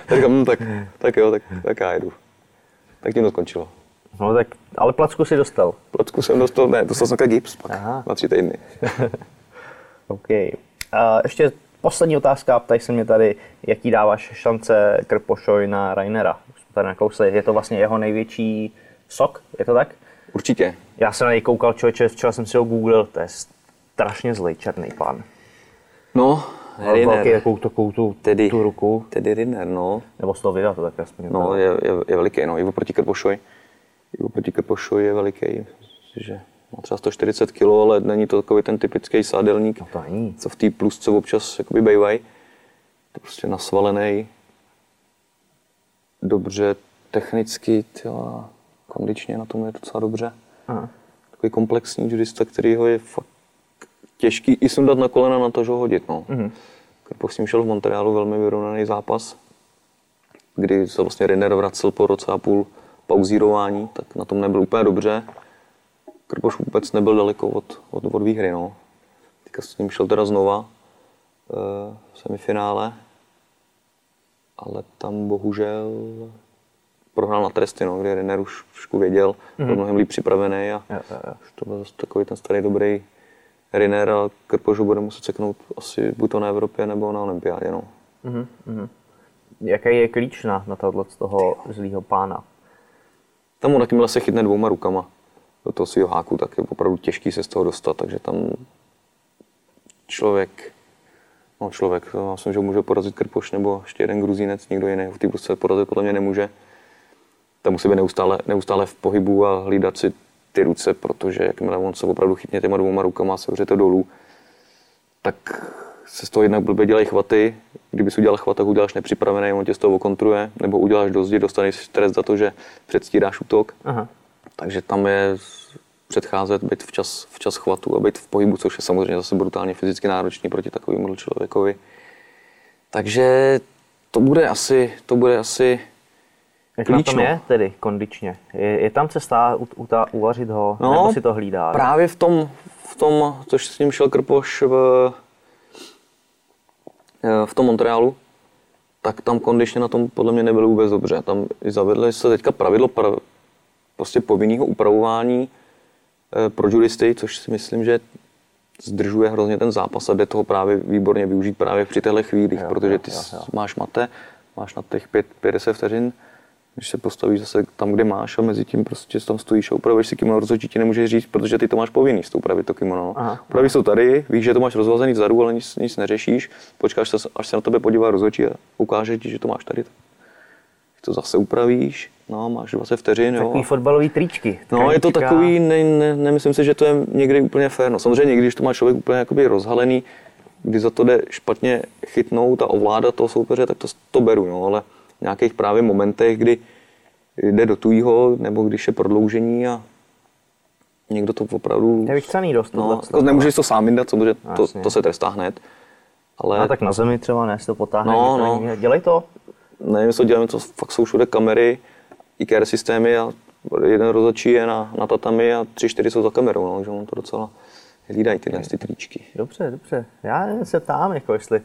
Tak říkám, hm, tak, tak jo, tak, tak já jedu. Tak tím to skončilo. No tak, ale placku si dostal. Placku jsem dostal, ne, dostal jsem gips pak Aha. na tři týdny. OK. A ještě poslední otázka, ptají se mě tady, jaký dáváš šance Krpošoj na Rainera. Už jsme tady nakousli, je to vlastně jeho největší sok, je to tak? Určitě. Já jsem na něj koukal, člověče, včera jsem si ho googlil, to je strašně zlej černý pán. No, Velký, Riner. takovou, takovou tu, Tedy, tu ruku, tedy Riner, no. nebo z toho videa to tak aspoň No, je, je, je veliký, no. I oproti Krpošoj. I oproti Krpošoj je veliký. Myslím, že má třeba 140 kg, ale není to takový ten typický sádelník, No to není. co v té plusce občas jakoby bejvají. To prostě nasvalený, dobře technicky, tyjo, kondičně na tom je docela dobře. Aha. Takový komplexní judista, který ho je fakt těžký i sundat na kolena na to, že ho hodit. No. Mm-hmm. Krpoš s ním šel v Montrealu velmi vyrovnaný zápas, kdy se vlastně Rinner vracel po roce a půl pauzírování, tak na tom nebyl úplně dobře. Krpoš vůbec nebyl daleko od, od, od výhry. No. Teďka s ním šel teda znova eh, v semifinále, ale tam bohužel prohrál na tresty, no, kde Rinner už trošku věděl, mm-hmm. byl mnohem líp připravený a Jo, jo, jo. už to byl zase takový ten starý dobrý Rinner a Krpožu bude muset seknout asi buď to na Evropě nebo na olympiádě. No. Jaký je klíč na, na tohle z toho zlýho pána? Tam on jakmile se chytne dvouma rukama do toho svého háku, tak je opravdu těžký se z toho dostat, takže tam člověk, no člověk, to já myslím, že může porazit Krpoš nebo ještě jeden Gruzínec, nikdo jiný v té prostě porazit podle mě nemůže. Tam musí být neustále, neustále v pohybu a hlídat si ty ruce, protože jakmile on se opravdu chytne těma dvouma rukama a sevře to dolů, tak se z toho jednak blbě dělají chvaty. Kdyby si udělal chvat, tak uděláš nepřipravený, on tě z toho okontruje, nebo uděláš do zdi, dostaneš trest za to, že předstíráš útok. Aha. Takže tam je předcházet, být včas, včas chvatu a být v pohybu, což je samozřejmě zase brutálně fyzicky náročný proti takovému člověkovi. Takže to bude asi, to bude asi Jak na tom Klíčno. je tedy kondičně? Je, je tam cesta u, u, ta, uvařit ho, No, nebo si to hlídá? Právě v tom, v tom, což s ním šel Krpoš v, v tom Montrealu, tak tam kondičně na tom podle mě nebylo vůbec dobře. Tam i zavedli se teďka pravidlo pra, prostě povinného upravování eh, pro judisty, což si myslím, že zdržuje hrozně ten zápas a jde toho právě výborně využít právě při těchto chvílích, Jo, protože ty jo, jo. máš mate, máš na těch pět- 50 vteřin, když se postavíš zase tam, kde máš a mezi tím prostě tam stojíš a upravuješ si kimono, rozhodčí ti nemůže říct, protože ty to máš povinný s upravit to kimono. no. Aha. Upravíš to tady, víš, že to máš rozvazený vzadu, ale nic, nic neřešíš, počkáš, se, až se na tebe podívá rozhodčí a ukáže ti, že to máš tady. To zase upravíš, no, máš 20 vteřin, jo. Takový fotbalový tričky. No, je to takový, ne, ne, nemyslím si, že to je někdy úplně fér. No, samozřejmě někdy, když to má člověk úplně jakoby rozhalený, kdy za to jde špatně chytnout a ovládat toho soupeře, tak to, to beru, no, ale v nějakých právě momentech, kdy jde do tujího, nebo když je prodloužení a někdo to opravdu... Vychcaný dost. no, jako nemůžeš to sám vyndat, protože to, to se trestá hned. Ale A tak na zemi třeba ne, si to potáhne. No, no. Dělej to. nevím, co děláme, to fakt jsou všude kamery, IKR systémy a jeden rozhodčí je na, na tatami a tři, čtyři jsou za kamerou, no, že on to docela hlídají tyhle ty tričky. Dobře, dobře. Já se ptám, jako jestli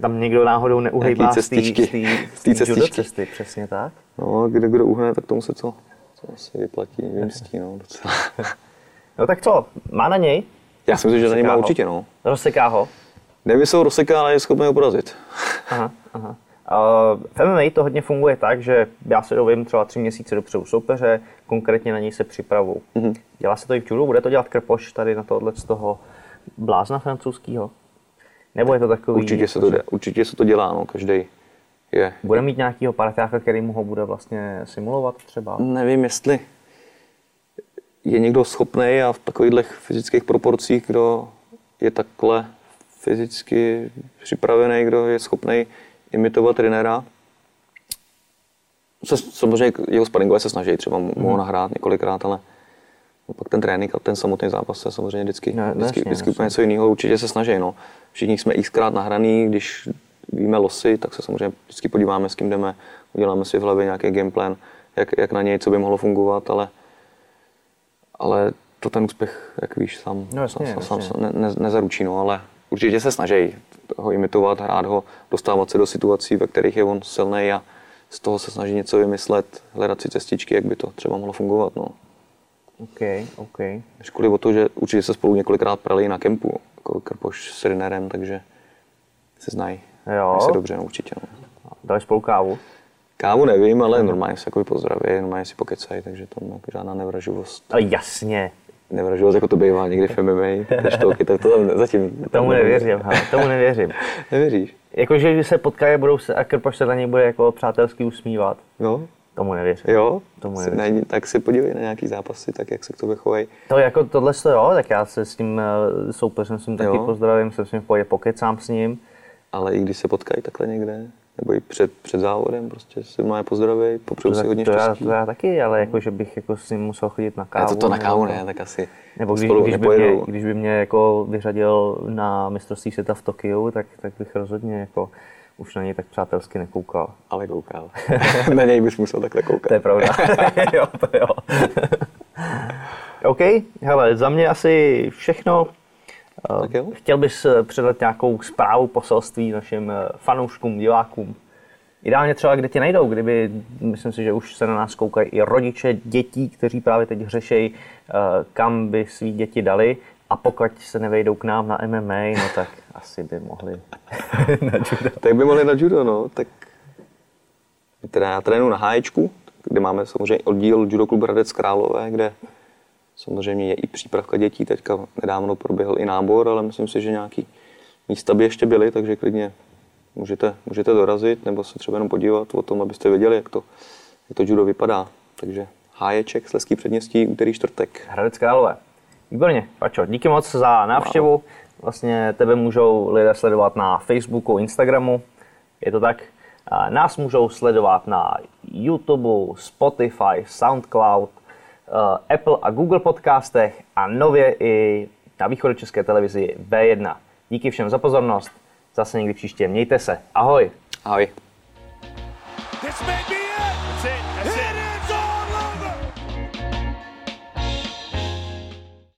tam někdo náhodou neuhejbá z té cesty, přesně tak. No, kde kdo uhne, tak tomu se to, to asi vyplatí, vymstí, no, docela. [laughs] No tak co, má na něj? Já si myslím, že za ním má určitě, no. Rozseká ho? Nevím, jestli ho rozseká, ale je schopný ho porazit. Aha, aha. Uh, v MMA to hodně funguje tak, že já se dovím třeba tři měsíce dopředu soupeře, konkrétně na něj se připravu. Mhm. Mm-hmm. Dělá se to i v judu? Bude to dělat Krpoš tady na tohle z toho blázna francouzského? Nebo je to takový... Určitě se to, jde, určitě se to dělá, no, každý je. Bude mít nějakýho parťáka, který mu ho bude vlastně simulovat třeba? Nevím, jestli je někdo schopný a v takových fyzických proporcích, kdo je takhle fyzicky připravený, kdo je schopný imitovat trenéra. Se, samozřejmě jeho sparingové se snaží třeba mu Mhm. mm. ho nahrát několikrát, ale pak ten trénink a ten samotný zápas je samozřejmě vždycky, Ne, vždycky, vždycky jasně. úplně něco jiného. Určitě se snaží. No. Všichni jsme xkrát nahraný, když víme losy, tak se samozřejmě vždycky podíváme, s kým jdeme, uděláme si v hlavě nějaký gameplan, jak, jak na něj, co by mohlo fungovat, ale, ale to ten úspěch, jak víš, sám, No jasně, sám, sám, jasně. ne, ne, nezaručí, no, ale určitě se snaží ho imitovat, hrát ho, dostávat se do situací, ve kterých je on silný a z toho se snaží něco vymyslet, hledat si cestičky, jak by to třeba mohlo fungovat. No. OK, OK. Kvůli o to, že určitě se spolu několikrát prali na kempu, jako Krpoš s Rinerem, takže se znají. Jo. Se dobře, no, určitě. No. Dali spolu kávu? Kávu nevím, ale normálně se jako pozdraví, normálně si pokecají, takže tam jako žádná nevraživost. Ale jasně. Nevraživost, jako to bývá někdy v MMA, to, [laughs] tak to tam zatím. Tomu nevěřím, hele, tomu nevěřím. [laughs] Nevěříš? Jakože když se potkají, budou se a Krpaš se na něj bude jako přátelsky usmívat. Jo? Tomu nevěřím. Jo? Tomu nevěřím. ne, tak si podívej na nějaký zápasy, tak jak se k tobě chovají. To jako tohle to jo, tak já se s tím eh, soupeřem s ním taky Jo. pozdravím, jsem s ním v pohodě pokecám s ním. Ale i když se potkají takhle někde, i před, před závodem, prostě si má pozdraví, popřeju si To, hodně to, já, štěstí. to já taky, ale jako, že bych jako s ním musel chodit na A kávu. to, to na kávu to- ne, tak asi Nebo když, když, by mě, když by mě jako vyřadil na mistrovství světa v Tokiu, tak, tak bych rozhodně jako už na něj tak přátelsky nekoukal. Ale koukal. [laughs] na něj bys musel takhle koukat. To je pravda. [laughs] [laughs] jo, to jo. OK, hele, za mě asi všechno. Eh, Tak jo. Chtěl bys eh, předat nějakou zprávu, poselství našim eh, fanouškům, divákům? Ideálně třeba, kde tě najdou, kdyby, myslím si, že už se na nás koukají i rodiče dětí, kteří právě teď řešejí, eh, kam by svý děti dali a pokud se nevejdou k nám na MMA, no tak [laughs] asi by mohli [laughs] na judo. Tak by mohli na judo, no. Tak teda já trénuji na háječku, kde máme samozřejmě oddíl Judo Klub Hradec Králové, kde samozřejmě je i přípravka dětí. Teďka nedávno proběhl i nábor, ale myslím si, že nějaký místa by ještě byly, takže klidně můžete, můžete dorazit nebo se třeba jenom podívat o tom, abyste věděli, jak to, jak to judo vypadá. Takže háječek, Sleský předměstí, úterý, čtvrtek. Hradec Králové. Výborně, Pačo, díky moc za návštěvu. Vlastně tebe můžou lidé sledovat na Facebooku, Instagramu, je to tak. Nás můžou sledovat na YouTube, Spotify, Soundcloud, Apple a Google podcastech a nově i na východu České televizi V1. Díky všem za pozornost, zase někdy příště, mějte se, ahoj. Ahoj. This may